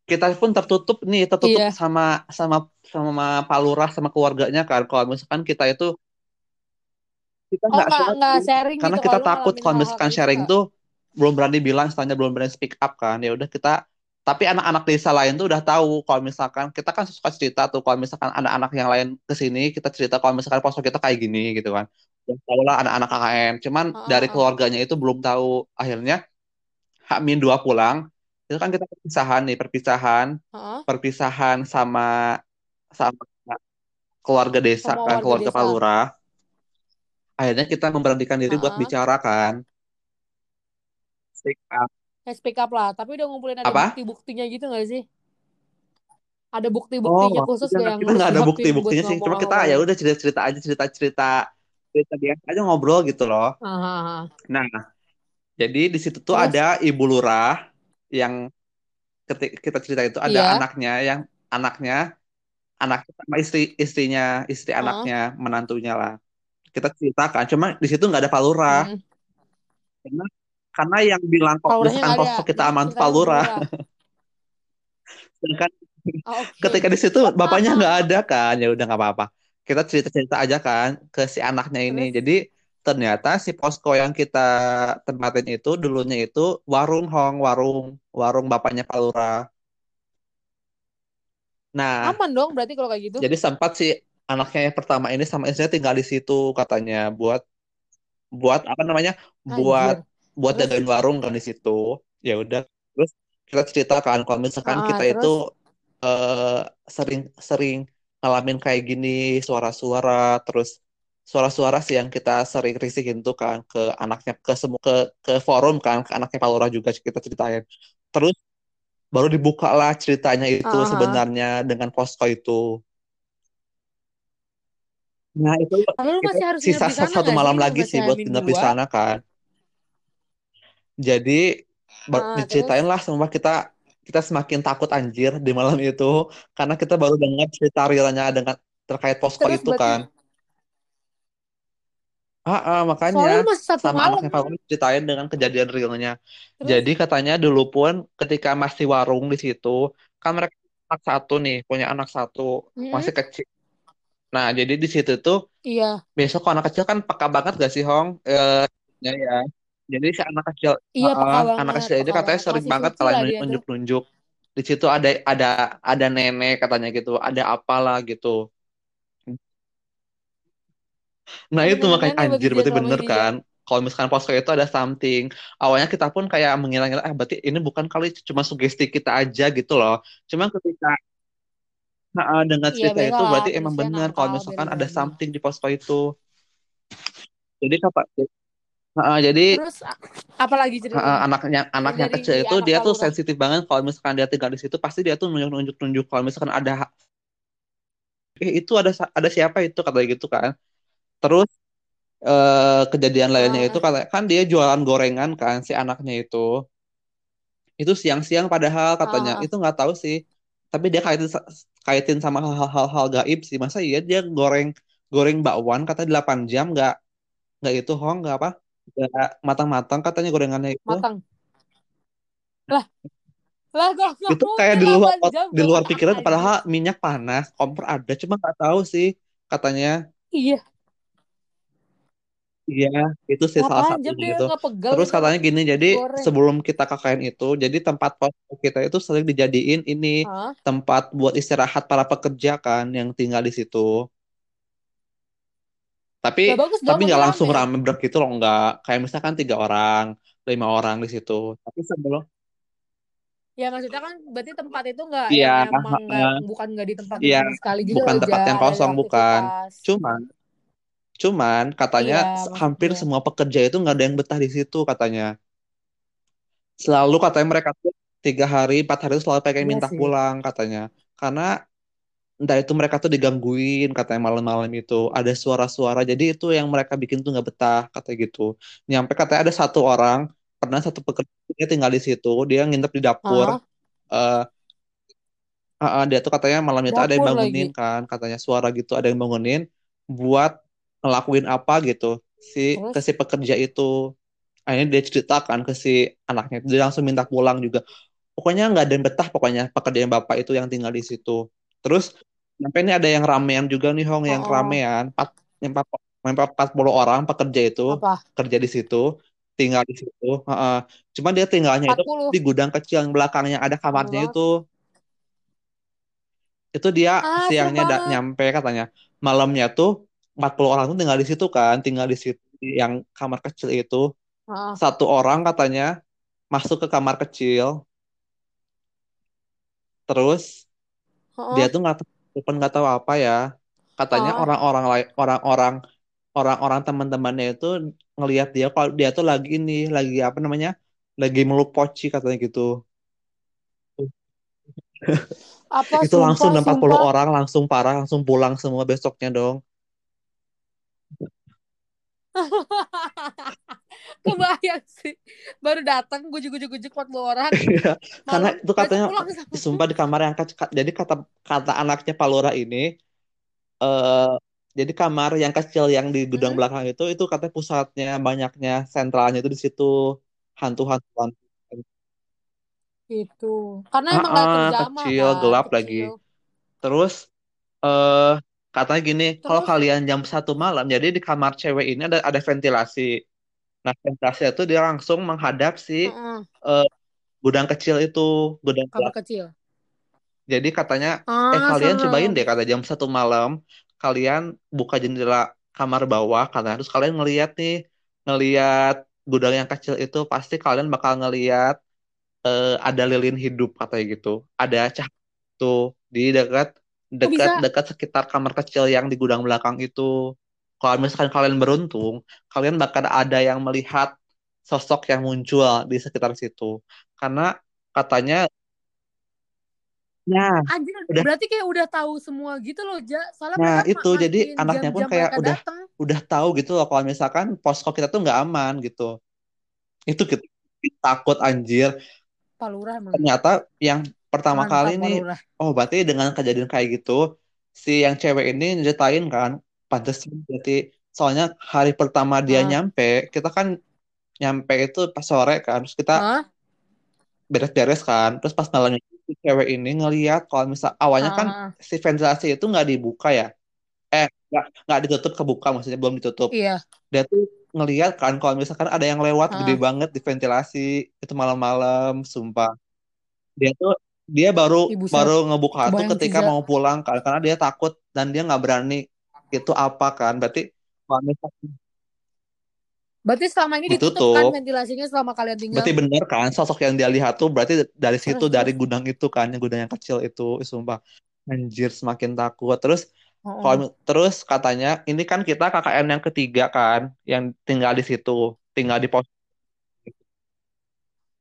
kita pun tertutup nih, tertutup Iya. sama sama sama Pak Lurah sama keluarganya kan. Kalau misalkan kita itu kita Oh nggak nggak sharing karena gitu kita takut kalau misalkan gitu sharing nggak? tuh belum berani bilang, istilahnya belum berani speak up kan. Ya udah kita tapi anak-anak desa lain tuh udah tahu kalau misalkan kita kan suka cerita tuh kalau misalkan anak-anak yang lain ke sini kita cerita kalau misalkan posko kita kayak gini gitu kan. Udah tahu lah anak-anak KKN. Cuman Heeh, dari keluarganya itu belum tahu. Akhirnya H-2 pulang itu kan kita perpisahan nih, perpisahan, Heeh. perpisahan sama sama keluarga desa Sama kan, keluarga desa. Lurah. Akhirnya kita memberanikan diri buat Heeh. bicara kan. Speak up. Eh, speak up lah. Tapi udah ngumpulin ada Apa? bukti-buktinya gitu nggak sih? Ada Oh, bukti-buktinya khusus kita gak yang kita nggak ada siapin buat bukti-buktinya sih. Cuma kita ya udah cerita-cerita aja, cerita-cerita, cerita biasa aja ngobrol gitu loh. Aha. Nah, jadi di situ tuh Terus? ada ibu lurah yang ketika kita cerita itu ada Iya. anaknya yang anaknya anaknya sama istri istrinya istri Heeh. anaknya menantunya lah. Kita ceritakan, cuma di situ nggak ada Pak Lurah. Hmm. Karena karena yang bilang Lurahnya misalkan posko kita aman Lurah. Lurah. Sedangkan Ah, Oke. ketika di situ bapaknya nggak ada kan, ya udah nggak apa-apa. Kita cerita-cerita aja kan ke si anaknya ini. Terus? Jadi ternyata si posko yang kita tempatin itu dulunya itu warung Hong, warung warung bapaknya Pak Lurah. Nah, Aman dong berarti kalau kayak gitu. jadi sempat si anaknya yang pertama ini sama istrinya tinggal di situ katanya buat buat apa namanya? buat Anjir. buat Terus? jagain warung kan di situ. Ya udah. Terus kita ceritakan kalau misalkan Ah, kita terus? itu eh, sering sering ngalamin kayak gini suara-suara terus suara-suara sih yang kita sering risikin tuh kan ke anaknya ke semua ke ke forum kan ke anaknya Pak Lurah juga kita ceritain. Terus baru dibuka lah ceritanya itu Ah, ah. sebenarnya dengan posko itu. Nah, itu Lalu masih harus sisa nginep di sana satu malam lagi masih sih buat nginep di sana kan. Jadi Ah, diceritain terus? lah semua kita kita semakin takut anjir di malam itu karena kita baru dengar cerita realnya dengan terkait posko Terus itu berarti kan. Ah, ah, makanya lu masih satu sama malam. anaknya Pak ceritain dengan kejadian realnya. Terus? Jadi katanya dulu pun ketika masih warung di situ kan mereka anak satu nih punya anak satu Hmm. masih kecil. Nah jadi di situ tuh Iya. besok kalau anak kecil kan peka banget gak sih Hong? Eh, ya ya. Jadi si anak kecil, Iya peka anak banget, kecil ini peka katanya banget. sering Masih banget kalau nunjuk-nunjuk. Di situ ada ada ada nenek katanya gitu, ada apalah gitu. Nah itu makanya anjir berarti bener dia. kan. Kalau misalkan posko itu ada something. Awalnya kita pun kayak mengira-ngira, ah berarti ini bukan kali cuma sugesti kita aja gitu loh. Cuman ketika Nah, dengan Iya cerita biasa itu berarti emang benar kalau misalkan ada bayi. something di posko itu. Jadi kata Nah, jadi Terus a- apa lagi uh, anaknya Yang anaknya dari kecil itu anak dia tuh sensitif banget kalau misalkan dia tinggal di situ pasti dia tuh nunjuk-nunjuk nunjuk kalau misalkan ada eh itu ada ada siapa itu katanya gitu kan. Terus eh, kejadian lainnya itu Ah, kata kan dia jualan gorengan kan si anaknya itu. Itu siang-siang padahal katanya ah, itu nggak tahu sih. Tapi dia kaitin kaitin sama hal-hal hal gaib sih. Masa iya dia goreng goreng bakwan kata 8 jam nggak nggak itu hong nggak apa? Nggak matang-matang katanya gorengannya itu. matang. Lah, lah gak, gak itu kayak di luar 8 jam di luar pikiran anjir. padahal minyak panas kompor ada cuma nggak tahu sih katanya Iya, iya itu sih salah 8 jam satunya dia gitu terus itu katanya gini jadi goreng. sebelum kita KKN itu jadi tempat pos kita itu sering dijadiin ini Hah? tempat buat istirahat para pekerja kan yang tinggal di situ tapi Gak bagus tapi dong, nggak langsung rame. rame brek gitu loh nggak kayak misalkan tiga orang lima orang di situ tapi sebelum Ya maksudnya kan berarti tempat itu nggak iya yang emang nggak eh, bukan nggak ditempatin iya sama sekali gitu bukan loh tempat yang kosong bukan aktivitas. Cuman katanya Iya, hampir semua pekerja itu nggak ada yang betah di situ katanya. Selalu katanya mereka tuh tiga hari, empat hari itu selalu pengen Iya minta sih. pulang katanya. Karena entah itu mereka tuh digangguin katanya malam-malam itu. Ada suara-suara. Jadi itu yang mereka bikin tuh nggak betah katanya gitu. Nyampe katanya ada satu orang, pernah satu pekerja tinggal di situ. Dia nginep di dapur. Hah? eh ah, ah, dia tuh katanya malam itu ada yang bangunin lagi. kan. Katanya suara gitu ada yang bangunin buat ngelakuin apa gitu. Si ke si pekerja itu. Akhirnya dia ceritakan ke si anaknya. Dia langsung minta pulang juga. Pokoknya nggak ada yang betah pokoknya pekerjaan bapak itu yang tinggal di situ. Terus sampai ini ada yang ramean juga nih Hong Oh, yang ramean empat empat empat puluh orang pekerja itu Apa? kerja di situ tinggal di situ Heeh. cuma dia tinggalnya itu 40. di gudang kecil yang belakangnya ada kamarnya banget. itu. Itu dia Ah, siangnya da- nyampe katanya. Malamnya tuh 40 orang tuh tinggal di situ kan tinggal di situ yang kamar kecil itu. Ah, satu orang katanya masuk ke kamar kecil. Terus dia oh, tuh nggak tahu nggak tahu apa ya. Katanya orang-orang lain orang-orang orang-orang teman-temannya itu ngelihat dia kalau dia tuh lagi ini lagi apa namanya lagi meluk poci katanya gitu. Apa itu langsung sumpah 40 sumpah? orang langsung parah langsung pulang semua besoknya dong kebayang sih. Baru datang gujuk-gujuk-gujuk 40 orang. Iya, karena itu katanya sumpah di kamar yang kecil jadi kata kata anaknya Palura ini eh jadi kamar yang kecil yang di gudang Hmm, belakang itu itu katanya pusatnya banyaknya sentralnya itu di situ hantu-hantuan. Itu karena emang gak ah, terjamah kecil kan gelap lagi. Kecil. Terus eh katanya gini kalau kalian jam satu malam jadi di kamar cewek ini ada ada ventilasi. Nah ventilasi itu dia langsung menghadap si Heeh, eh, gudang kecil itu gudang kamar kecil? Jadi katanya, eh ah kalian cobain serem deh kata jam satu malam, kalian buka jendela kamar bawah, katanya. Terus kalian ngeliat nih, ngeliat gudang yang kecil itu pasti kalian bakal ngeliat eh, ada lilin hidup katanya gitu, ada cahaya tuh di dekat kok dekat bisa? dekat sekitar kamar kecil yang di gudang belakang itu. Kalau misalkan kalian beruntung, kalian bakal ada yang melihat sosok yang muncul di sekitar situ, karena katanya, nah anjir udah. berarti kayak udah tahu semua gitu loh Ja. Soalnya Nah, itu. Jadi anaknya pun jam-jam kayak mereka udah datang. udah tahu gitu loh kalau misalkan posko kita tuh nggak aman gitu. Itu kita takut anjir. Palura emang. Ternyata yang pertama kali mantap nih, Palura oh berarti dengan kejadian kayak gitu, si yang cewek ini nyeritain kan, pantesan berarti soalnya hari pertama dia ah nyampe, kita kan nyampe itu pas sore kan, terus kita ah beres-beres kan, terus pas malamnya si cewek ini ngeliat kalau misal awalnya kan ah si ventilasi itu nggak dibuka ya, eh nggak nggak ditutup kebuka maksudnya belum ditutup. Iya. Dia tuh ngeliat kan kalau misalkan ada yang lewat gede ah banget di ventilasi itu malam-malam sumpah. Dia tuh dia baru Ih, baru ngebuka tuh ketika Ja mau pulang kan karena dia takut dan dia nggak berani itu apa kan berarti Berarti selama ini ditutup kan ditutup ventilasinya selama kalian tinggal. berarti bener kan sosok yang dia lihat tuh berarti dari situ Terus dari gudang itu kan yang gudang yang kecil itu sumpah Anjir, semakin takut. Terus Heeh. kalau terus katanya ini kan kita KKN yang ketiga kan, yang tinggal di situ, tinggal di pos.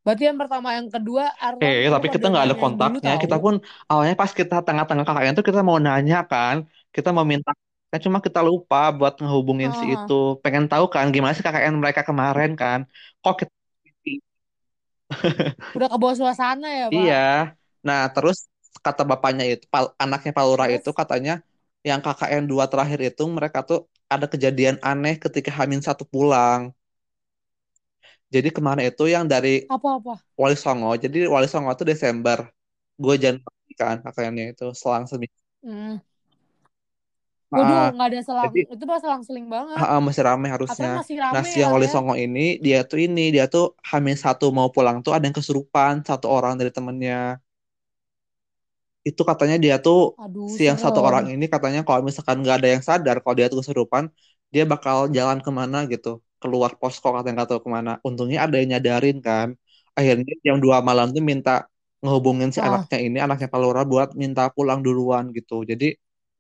Berarti yang pertama yang kedua Arlan Eh, tapi kita nggak ada kontaknya. Kita pun awalnya pas kita tengah-tengah KKN tuh kita mau nanya kan, kita mau minta. Kan cuma kita lupa buat ngehubungin si Heeh. itu. Pengen tahu kan gimana sih KKN mereka kemarin kan. Kok kita Udah ke bawah suasana ya, Iya. Pak. Nah, terus kata bapaknya itu, pal- anaknya Pak Lurah itu Terus katanya yang KKN dua terakhir itu mereka tuh ada kejadian aneh ketika Hamin satu pulang. Jadi kemarin itu yang dari apa-apa? Wali Songo. Jadi Wali Songo itu Desember. Gue Januari kan KKN-nya itu selang seminggu. Hmm. Ah, Waduh, nggak ada selang. jadi Itu pas selang-seling banget. ah, ah, masih rame harusnya. masih Nah, rame si ya, yang Wali ya. Songo ini dia tuh ini dia tuh Hamin satu mau pulang tuh ada yang kesurupan satu orang dari temennya. itu katanya dia tuh Aduh, si yang satu orang ini katanya kalau misalkan nggak ada yang sadar kalau dia tuh kesurupan dia bakal jalan ke mana gitu keluar posko katanya nggak tahu ke mana. Untungnya ada yang nyadarin kan. Akhirnya jam dua malam tuh minta ngehubungin si Ah, anaknya ini anaknya Palura buat minta pulang duluan gitu. Jadi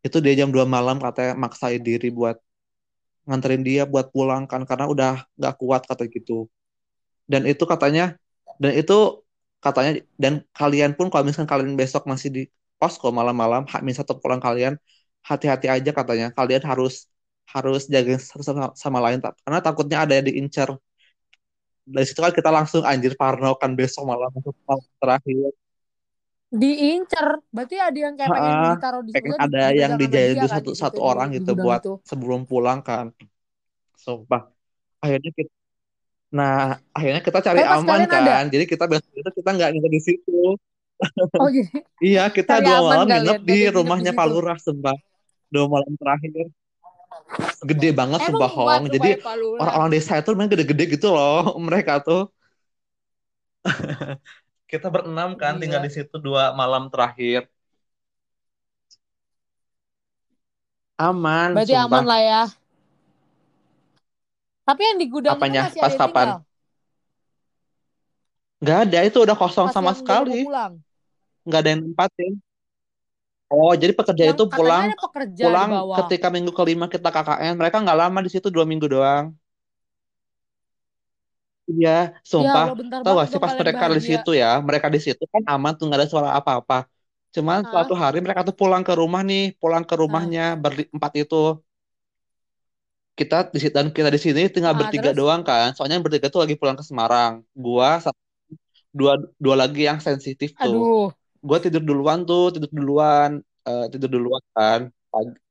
itu dia jam 2 malam katanya maksain diri buat nganterin dia buat pulang kan karena udah nggak kuat kata gitu. Dan itu katanya dan itu katanya dan kalian pun kalau misalkan kalian besok masih di posko malam-malam Hamin satu pulang kalian hati-hati aja katanya. Kalian harus harus jaga satu sama, sama lain karena takutnya ada yang diincar dari situ kan kita langsung anjir Parno kan besok malam terakhir diincer. Berarti ada yang kayak pengen Ha-ha. ditaruh di pengen ada yang dijahit dia dulu kan satu satu di, orang gitu buat itu. sebelum pulang kan sumpah akhirnya kita nah akhirnya kita cari Tapi pas aman kalian ada. kan jadi kita besok itu kita nggak nginep di situ Oh jadi Iya, kita cari dua malam nginep di rumahnya Pak. Lurah, sumpah. Dua malam terakhir. Gede banget, Emang sumpah, Hong. Jadi, orang-orang desa itu memang gede-gede gitu loh, mereka tuh. Kita berenam kan, tinggal Gila. di situ dua malam terakhir. Aman, Berarti aman lah ya. Tapi yang di gudang itu Apanya? masih Pas ada kapan? tinggal. Nggak ada, itu udah kosong Pas sama sekali. Nggak ada yang nempatin. Oh, jadi pekerja Yang itu pulang pekerja pulang ketika minggu kelima kita KKN. Mereka nggak lama di situ, dua minggu doang. Iya, Ya sumpah. Bentar Tahu gak sih pas mereka di situ ya, mereka di situ kan aman tuh nggak ada suara apa-apa. Cuman Ah, suatu hari mereka tuh pulang ke rumah nih, pulang ke ah, rumahnya berempat itu. Kita di situ dan kita di sini tinggal bertiga terus? doang kan. Soalnya yang bertiga tuh lagi pulang ke Semarang. Gua satu, dua dua lagi yang sensitif tuh. Aduh. Gua tidur duluan tuh, tidur duluan, Eh, tidur duluan kan.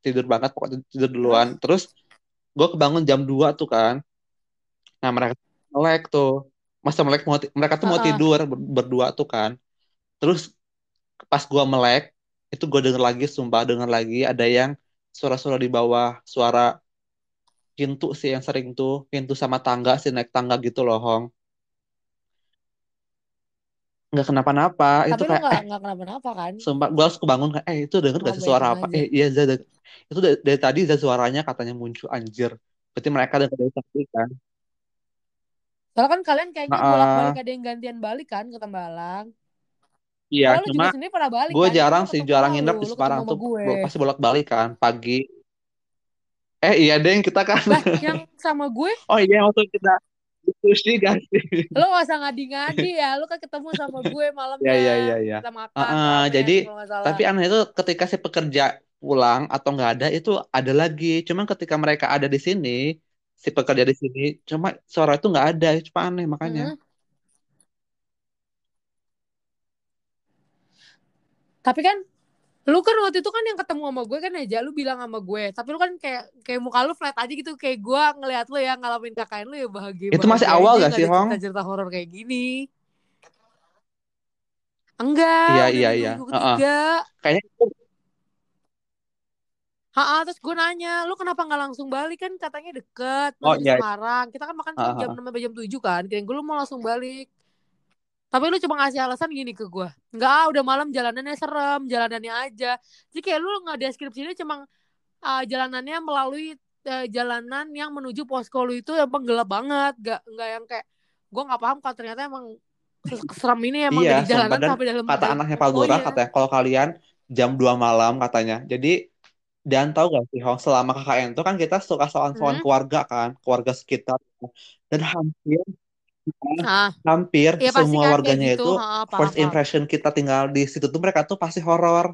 Tidur banget pokoknya tidur duluan. Terus? Gua kebangun jam 2 tuh kan. Nah, mereka melek tuh. Masa melek mau mereka tuh Ah, mau ah. tidur ber- berdua tuh kan. Terus pas gua melek, itu gua denger lagi sumpah denger lagi ada yang suara-suara di bawah, suara pintu sih yang sering tuh, pintu sama tangga sih naik tangga gitu loh, Hong. Nggak kenapa-napa, itu Tapi kayak nggak eh kenapa-napa kan? sumpah gua harus kebangun kayak eh itu denger gak Oh sih suara apa? aja. Eh iya Zah, itu dari, dari tadi Zah suaranya katanya muncul anjir. Berarti mereka denger dari tadi kan. Soalnya kan kalian kayaknya Nah, bolak-balik eh, ada yang gantian balik kan ke Tembalang. iya Oh lu cuma juga sendiri pernah balik gue kan? Jarang gue sih jarang nginep di Semarang tuh gue. pasti bolak-balik kan pagi eh iya deh kita kan Lah yang sama gue, oh iya waktu kita gak sih lu gak usah ngadi-ngadi ya. Lu kan ketemu sama gue ya malamnya. ya ya ya Kita makan Heeh, ramen jadi kalau nggak salah. tapi aneh itu ketika si pekerja pulang atau nggak ada itu ada lagi cuman ketika mereka ada di sini si pekerja di sini cuma suara itu nggak ada cuma aneh makanya Mm-mm. Tapi kan lu kan waktu itu kan yang ketemu sama gue kan aja lu bilang sama gue tapi lu kan kayak kayak muka lu flat aja gitu kayak gue ngeliat lu ya ngalamin KKN lu ya bahagia itu masih awal gak sih Hong cerita-cerita horor kayak gini enggak iya iya iya minggu Heeh. ketiga kayaknya Ha, terus gue nanya, lu kenapa nggak langsung balik kan katanya deket, oh iya Semarang. Kita kan makan cuma jam Heeh. 6 sampai jam 7 kan. Kirain gue lu mau langsung balik. Tapi lu cuma ngasih alasan gini ke gue. Enggak, ah, udah malam jalanannya serem, jalanannya aja. Jadi kayak lu nggak deskripsinya cuma ah, jalanannya melalui eh, jalanan yang menuju posko lu itu emang gelap banget. Gak, nggak yang kayak gue nggak paham kalau ternyata emang seserem ini emang Iya, dari jalanan sampai dalam kata dalam anaknya Pak Lurah poskonya. katanya kalau kalian jam 2 malam katanya. Jadi dan tahu gak sih, Hong, selama KKN itu kan kita suka soal-soal Hmm? keluarga kan, keluarga sekitar. Dan hampir Ah, hampir ya semua kan warganya gitu. itu Ha, paham, first paham. impression kita tinggal di situ tuh mereka tuh pasti horor.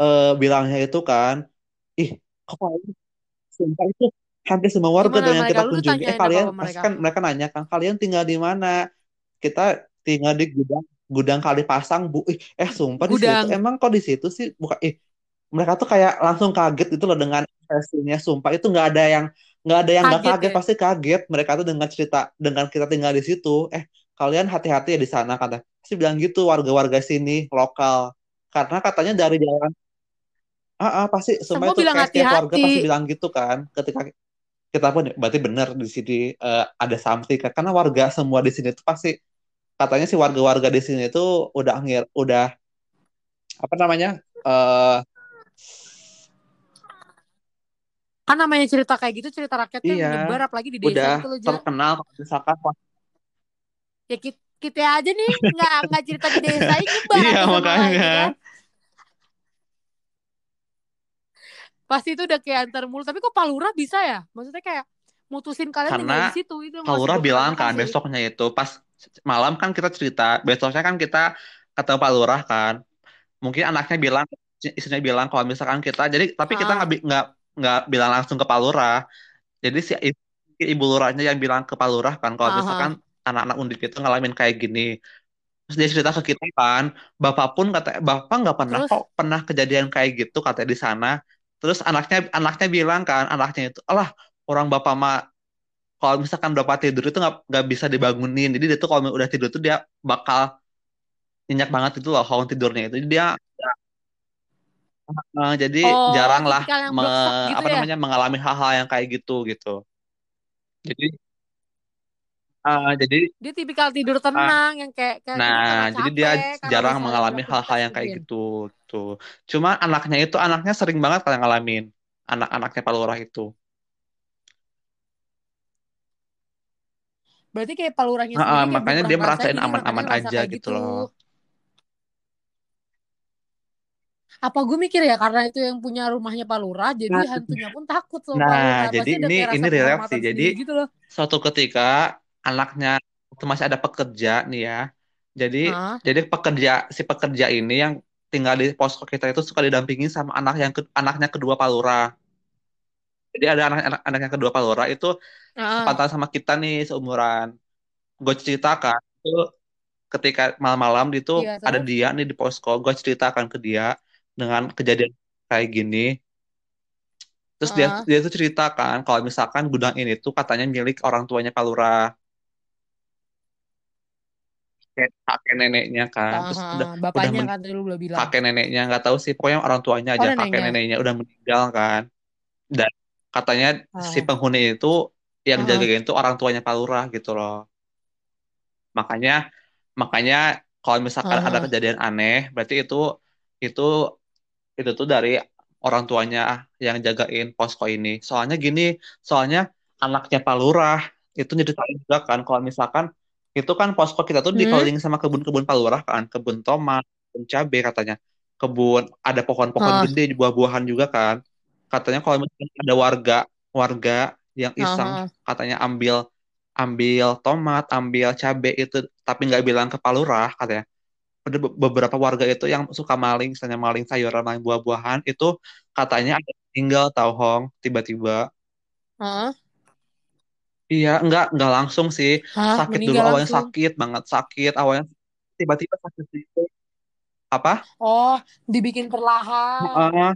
Eh bilangnya itu kan, ih kok sumpah itu hampir semua warga Gimana yang mereka? kita kunjungi, eh apa kalian mereka? kan mereka nanya kan kalian tinggal di mana? Kita tinggal di gudang gudang kali pasang bu, ih, eh sumpah di situ emang kok di situ sih bukan, ih mereka tuh kayak langsung kaget gitu loh dengan ekspresinya sumpah itu nggak ada yang nggak ada yang nggak Kaget kaget ya? pasti kaget. Mereka tuh dengan cerita dengan kita tinggal di situ eh kalian hati-hati ya di sana kata. Pasti bilang gitu warga-warga sini lokal. Karena katanya dari jalan ah ah, pasti Semua itu bilang kayak setiap warga pasti hati-hati. bilang gitu kan. Ketika kita pun berarti benar di sini eh, ada something kan. Karena warga semua di sini tuh pasti katanya si warga-warga di sini tuh udah ngir udah apa namanya eh Kan namanya cerita kayak gitu, cerita rakyat kan iya menyebar apalagi di desa udah gitu loh, terkenal misalkan Ya kita, kita aja nih nggak nggak cerita di desa ini iya makanya ya kan. Pasti itu udah kayak antar mulut. Tapi kok Palura bisa ya? Maksudnya kayak mutusin kalian tinggal karena di situ itu gue bilang kan sih. besoknya itu pas malam kan kita cerita besoknya kan kita ketemu Pak Lurah kan mungkin anaknya bilang istrinya bilang kalau misalkan kita jadi tapi kita Ah, nggak nggak nggak bilang langsung ke Pak Lurah. Jadi si ibu lurahnya yang bilang ke Pak Lurah kan kalau ah, misalkan anak-anak undip itu ngalamin kayak gini. Terus dia cerita ke kita kan bapak pun kata bapak nggak pernah Terus, kok pernah kejadian kayak gitu katanya di sana. Terus anaknya anaknya bilang kan anaknya itu alah orang bapak mah kalau misalkan bapak tidur itu nggak nggak bisa dibangunin. Jadi dia tuh kalau udah tidur tuh dia bakal nyenyak banget itu loh kalau tidurnya itu. Jadi dia eh, jadi oh, jarang lah me- gitu apa ya? namanya mengalami hal-hal yang kayak gitu gitu jadi eh, jadi Dia tipikal tidur tenang yang kayak kayak nah jadi dia capek, jarang mengalami hal-hal yang kayak mungkin. gitu gitu cuma anaknya itu anaknya sering banget kalau ngalamin anak-anaknya Pak Lurah itu Berarti kayak palurahnya Ah, ah, sendiri kayak belum makanya dia merasain aman-aman aja kayak gitu gitu. loh Apa gue mikir ya karena itu yang punya rumahnya palurah jadi Nah, hantunya pun takut sama Nah, palurah. jadi ini ini relate sih. Jadi gitu loh. suatu ketika anaknya waktu masih ada pekerja nih ya. Jadi Hah? jadi pekerja si pekerja ini yang tinggal di posko kita itu suka didampingi sama anak yang ke- anaknya kedua Palura. Jadi ada anak anak anaknya kedua Palura itu Ah, sepantaran sama kita nih seumuran. Gue ceritakan itu ketika malam-malam itu iya ada dia nih di posko. Gue ceritakan ke dia dengan kejadian kayak gini. Terus dia Ah, dia tuh ceritakan kalau misalkan gudang ini tuh katanya milik orang tuanya Palura. kayak kakek neneknya kan ah, terus ah, udah udah bapaknya men- kan tadi lu udah bilang. kakek neneknya nggak tahu sih pokoknya orang tuanya Oh aja kakek neneknya. neneknya udah meninggal kan dan katanya si Ah, penghuni itu yang ah, jagain tuh orang tuanya Pak Lurah gitu loh makanya makanya kalau misalkan ah, ada kejadian aneh berarti itu itu itu tuh dari orang tuanya yang jagain posko ini. Soalnya gini soalnya anaknya Pak Lurah itu nyeritain juga kan. Kalau misalkan itu kan posko kita tuh Hmm? dikelilingi sama kebun-kebun Pak Lurah kan. Kebun tomat kebun cabe katanya. Kebun ada pohon-pohon Ah, gede buah-buahan juga kan. Katanya kalau misalkan ada warga warga yang ah, iseng ah. katanya ambil ambil tomat ambil cabe itu tapi nggak bilang ke Pak Lurah katanya ada be- beberapa warga itu yang suka maling, misalnya maling sayuran, maling buah-buahan, itu katanya ada tinggal tahu Hong, tiba-tiba. Ah, Iya, enggak, enggak langsung sih. Hah, Sakit dulu awalnya langsung. sakit banget, sakit awalnya tiba-tiba sakit gitu. Apa? Oh, dibikin perlahan. Heeh.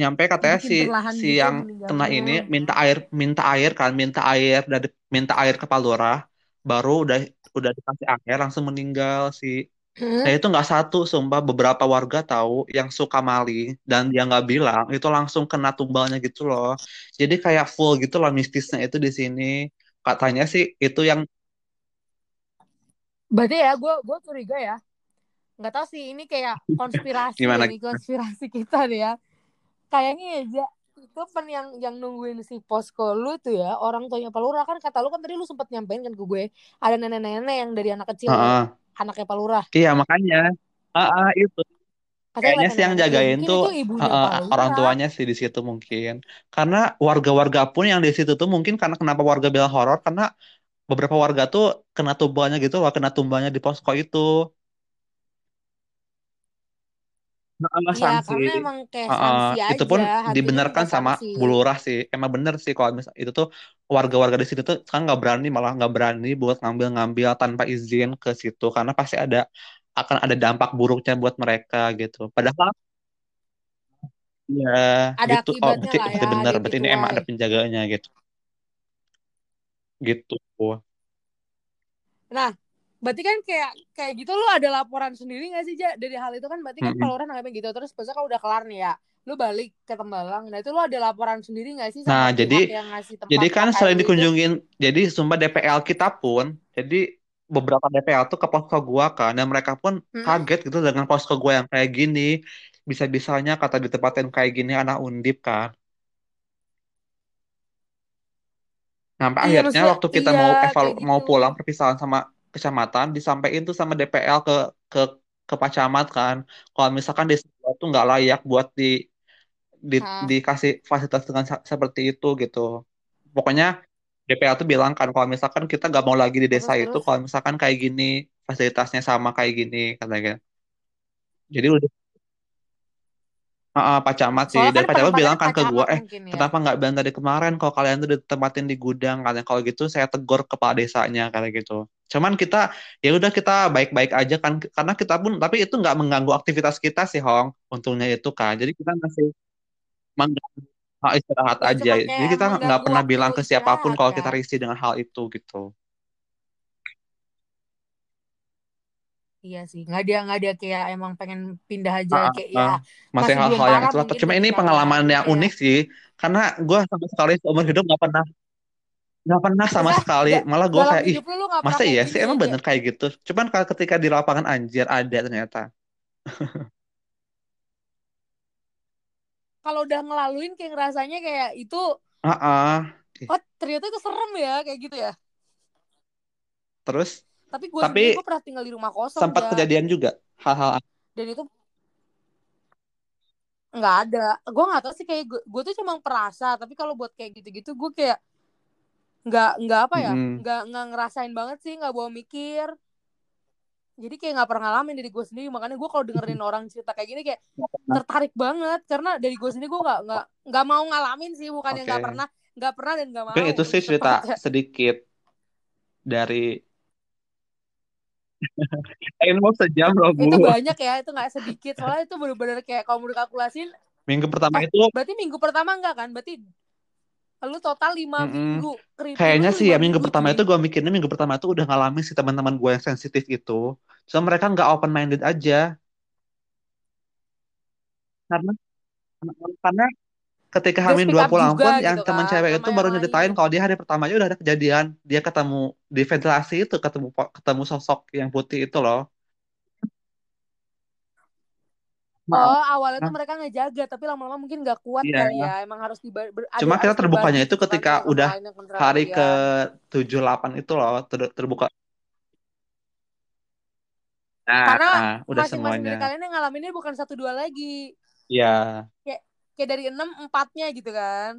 nyampe katanya Dibikin si si gitu yang kena ini minta air minta air kan minta air dari minta air ke Palura baru udah udah dikasih air langsung meninggal si Nah Hmm? itu nggak satu, sumpah beberapa warga tahu yang suka maling dan dia nggak bilang itu langsung kena tumbalnya gitu loh. Jadi kayak full gitu loh mistisnya itu di sini. Katanya sih itu yang Berarti ya, gue gue curiga ya. Nggak tahu sih, ini kayak konspirasi gimana? nih, konspirasi kita nih ya. Kayaknya ya, itu pen yang yang nungguin si posko lu tuh ya, orang tuanya Palura kan kata lu kan tadi lu sempat nyampein kan ke gue, ada nenek-nenek yang dari anak kecil Heeh. Anaknya Palura. Iya makanya. Ah, ah, itu. Katanya Kayaknya sih yang. Ya jagain tuh Pak orang Lurah. tuanya sih di situ mungkin. Karena warga-warga pun yang di situ tuh mungkin karena kenapa warga bilang horor karena beberapa warga tuh kena tumbangnya gitu loh, kena tumbangnya di posko itu. Iya, sanksi. karena emang kayak Heeh, sanksi itu aja, pun dibenarkan sama sanksi. Bu Lurah sih. Emang bener sih kalau misal itu tuh warga-warga di situ tuh kan nggak berani malah nggak berani buat ngambil-ngambil tanpa izin ke situ karena pasti ada akan ada dampak buruknya buat mereka gitu. Padahal ya Ada gitu. Oh berarti lah berarti ya, bener. ada yang Berarti ini emang ada penjaganya gitu. Gitu. Nah, berarti kan kayak kayak gitu lu ada laporan sendiri gak sih, Ja? Dari hal itu kan berarti kan Mm-mm. kalau orang nanggapin gitu. Terus besok kan udah kelar nih ya. Lu balik ke Tembalang. Nah, itu lu ada laporan sendiri gak sih Nah, jadi yang ngasih jadi tempat kan selain lu itu? dikunjungin, jadi sumpah DPL kita pun, jadi beberapa DPL tuh ke posko gua kan, dan mereka pun Hmm? kaget gitu dengan posko gua yang kayak gini, bisa-bisanya kata ditempatin kayak gini anak undip kan. Sampai Iya, akhirnya waktu kita iya mau eval kayak mau gitu. pulang perpisahan sama kecamatan, disampaikan tuh sama DPL ke ke ke Pak Camat kan, kalau misalkan desa tuh nggak layak buat di, di dikasih fasilitas dengan seperti itu gitu. Pokoknya DPL tuh bilang kan kalau misalkan kita nggak mau lagi di desa terus itu kalau misalkan kayak gini fasilitasnya sama kayak gini katanya. Jadi udah ah, Pak Camat sih Soalnya dan kan Pak Camat bilang kan ke gua Camat eh ya. kenapa nggak bilang dari kemarin kalau kalian tuh ditempatin di gudang katanya kalau gitu saya tegur kepala desanya kayak gitu. Cuman kita ya udah kita baik-baik aja kan karena kita pun tapi itu nggak mengganggu aktivitas kita sih Hong untungnya itu kan. Jadi kita masih mengganggu hal istirahat Ya aja. Jadi kita nggak pernah bilang ke siapa pun kalau kita kan. risih dengan hal itu gitu. Iya sih, nggak ada nggak ada kayak emang pengen pindah aja Ah, kayak ah, ya masih hal-hal yang mungkin Cuma ini pengalaman yang kayak unik sih, karena gue sama sekali seumur hidup nggak pernah nggak pernah sama maksudnya sekali. Malah gue kayak ih masa iya sih emang bener kayak gitu. Cuman kalau ketika di lapangan anjir ada ternyata. Kalau udah ngelaluin kayak ngerasanya kayak itu Ah, ah. Oh ternyata itu serem ya kayak gitu ya. Terus Tapi gue tapi gue pernah tinggal di rumah kosong sempat Ja kejadian juga hal-hal. dan itu nggak ada. Gue nggak tahu sih kayak gue, gue tuh cuma perasa. Tapi kalau buat kayak gitu-gitu gue kayak nggak nggak apa ya Mm-mm. nggak nggak ngerasain banget sih nggak bawa mikir jadi kayak nggak pernah ngalamin dari gue sendiri makanya gue kalau dengerin orang cerita kayak gini kayak tertarik banget karena dari gue sendiri gue nggak nggak nggak mau ngalamin sih bukannya Oke. nggak pernah nggak pernah dan nggak Mungkin mau itu sih lebih cerita sedikit dari ilmu sejam loh Bu. itu banyak ya itu nggak sedikit soalnya itu bener-bener kayak kalau mau dikalkulasin Minggu pertama itu berarti minggu pertama enggak kan berarti lu total lima mm-mm. minggu keriput lu Kayaknya sih ya minggu minggu pertama itu gue mikirnya minggu pertama itu udah ngalamin si teman-teman gue yang sensitif itu. Cuma mereka nggak open minded aja karena karena ketika Hamin speak dua pulang juga pun yang gitu teman kan cewek itu baru yang nyeritain kalau dia hari pertama aja udah ada kejadian dia ketemu di ventilasi itu ketemu ketemu sosok yang putih itu loh. Oh, Nah, awalnya tuh nah, mereka ngejaga, tapi lama-lama mungkin nggak kuat iya. kali ya. Emang harus ada Cuma kita terbukanya itu ketika udah yang hari ke kalian. tujuh delapan itu loh ter- terbuka. Karena Nah, udah masing-masing semuanya. dari kalian yang ngalaminnya bukan satu dua lagi. Iya. Kayak kayak dari enam empatnya gitu kan.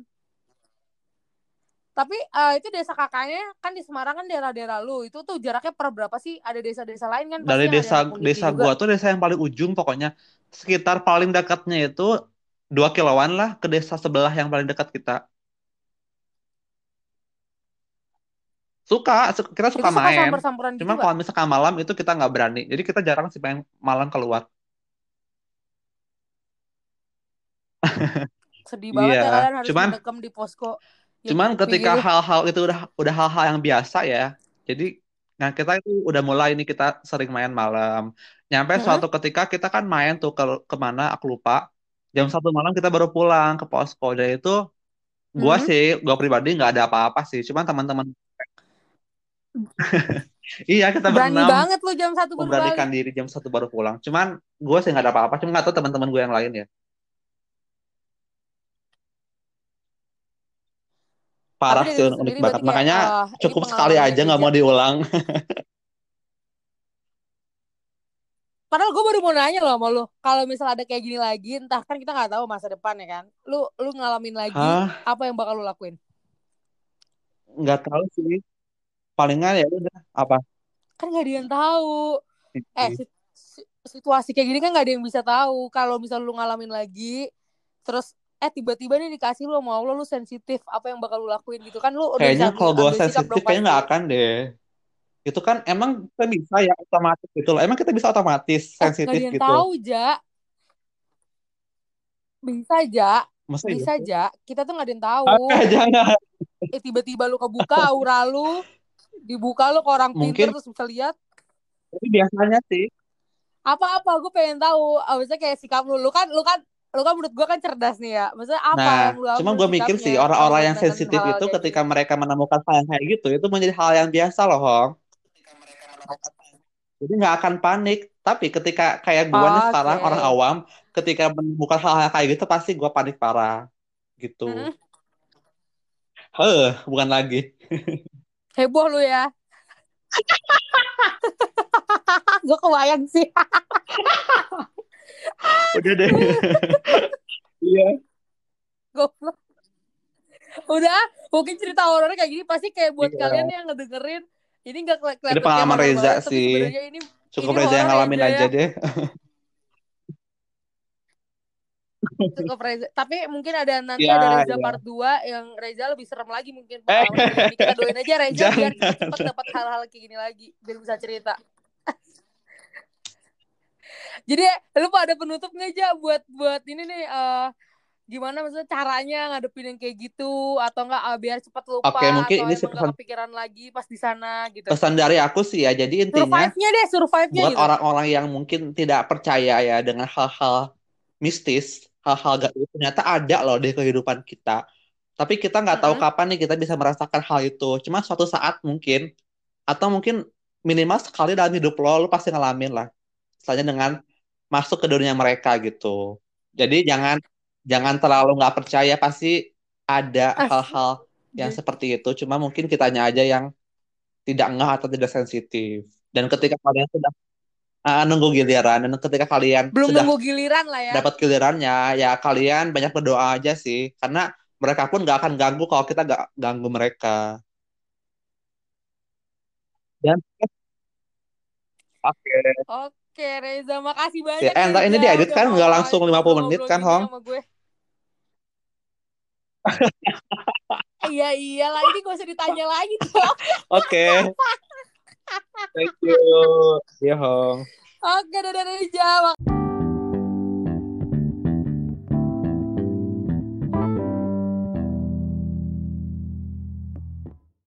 Tapi eh, itu desa kakaknya kan di Semarang kan daerah-daerah lu. Itu tuh jaraknya per berapa sih? Ada desa-desa lain kan Dari desa desa juga. gua tuh desa yang paling ujung pokoknya sekitar paling dekatnya itu dua kiloan lah ke desa sebelah yang paling dekat kita. Suka, su- kita Itu suka suka main. samper-samperan gitu Cuma kalau misalkan malam itu kita nggak berani. Jadi kita jarang sih pengen malam keluar. Sedih Iya, banget ya kalian harus cuman mendekam di posko yang cuman creepy ketika hal-hal itu udah udah hal-hal yang biasa ya. Jadi nah kita itu udah mulai nih kita sering main malam. Nyampe Heeh, suatu ketika kita kan main tuh ke ke mana aku lupa. Jam satu malam kita baru pulang ke posko. Dan itu gua heeh. sih, gua pribadi nggak ada apa-apa sih. Cuman teman-teman, iya kita Berani berenam banget lu jam satu baru memberanikan balik. diri jam satu baru pulang. Cuman gua sih nggak ada apa-apa. Cuma nggak tahu teman-teman gue yang lain ya. Parah sih unik banget. kayak Makanya ini cukup sekali aja unik nggak mau diulang. Padahal gue baru mau nanya loh sama lu. Kalau misal ada kayak gini lagi, entah kan kita nggak tahu masa depan ya kan. Lu lu ngalamin lagi, Hah? apa yang bakal lu lakuin? Nggak tahu sih. Palingan ya udah apa? Kan gak ada yang tahu. Eh, situasi kayak gini kan gak ada yang bisa tahu. Kalau misal lu ngalamin lagi, terus eh tiba-tiba nih dikasih lu sama Allah lu sensitif apa yang bakal lu lakuin gitu kan lu kayaknya kalau gue sensitif kayaknya nggak akan deh itu kan emang kita bisa ya otomatis gitu loh. Emang kita bisa otomatis sensitif eh, gitu. tahu, Ja. Bisa, Ja. Masa bisa gitu? aja. Kita tuh nggak ada yang tahu. Okay, jangan. Eh tiba-tiba lu kebuka aura lu, dibuka lu ke orang pintar terus bisa lihat. Tapi biasanya sih. Apa-apa, gue pengen tahu. Maksudnya kayak sikap lu, lu kan, lu kan lu kan menurut gue kan cerdas nih ya. Maksudnya apa nah, yang lu cuma gue mikir sih orang-orang yang sensitif itu ketika gitu. mereka menemukan hal yang kayak gitu itu menjadi hal yang biasa loh Hong. Jadi nggak akan panik. Tapi ketika kayak gue nih sekarang orang awam ketika menemukan hal yang kayak gitu pasti gue panik parah. Gitu. Hmm. Heh, bukan lagi. Heboh lu ya. Gue kebayang sih udah deh iya goblok udah mungkin cerita horor kayak gini pasti kayak buat iya. kalian yang ngedengerin ini nggak kelihatan ini pengalaman Reza banget, sih ini, cukup ini Reza yang ngalamin aja, ya. deh cukup Reza tapi mungkin ada nanti ya, ada Reza ya. part 2 yang Reza lebih serem lagi mungkin eh. kita doain aja Reza Jangan. biar cepat dapat hal-hal kayak gini lagi biar bisa cerita jadi lu ada penutup nggak aja buat buat ini nih uh, gimana maksudnya caranya ngadepin yang kayak gitu atau enggak uh, eh, biar cepat lupa Oke, mungkin atau ini pesan, kepikiran lagi pas di sana gitu. Pesan dari aku sih ya, jadi intinya survive-nya deh, survive-nya buat orang-orang gitu. yang mungkin tidak percaya ya dengan hal-hal mistis, hal-hal gak ternyata ada loh di kehidupan kita. Tapi kita nggak tahu mm -hmm. kapan nih kita bisa merasakan hal itu. Cuma suatu saat mungkin atau mungkin minimal sekali dalam hidup lo, lo pasti ngalamin lah. Misalnya dengan masuk ke dunia mereka gitu. Jadi jangan jangan terlalu nggak percaya pasti ada hal-hal yang seperti itu. Cuma mungkin kitanya aja yang tidak ngeh atau tidak sensitif. Dan ketika kalian sudah uh, nunggu giliran dan ketika kalian belum sudah nunggu giliran lah ya. Dapat gilirannya ya kalian banyak berdoa aja sih karena mereka pun nggak akan ganggu kalau kita nggak ganggu mereka. Dan oke. Okay. Oke Reza, makasih banyak. Ya, entar ini diedit kan nggak langsung 50 menit kan, Hong? iya iyalah ini gak usah ditanya lagi tuh. Oke. Thank you. Ya Hong. Oke, dadah Reza.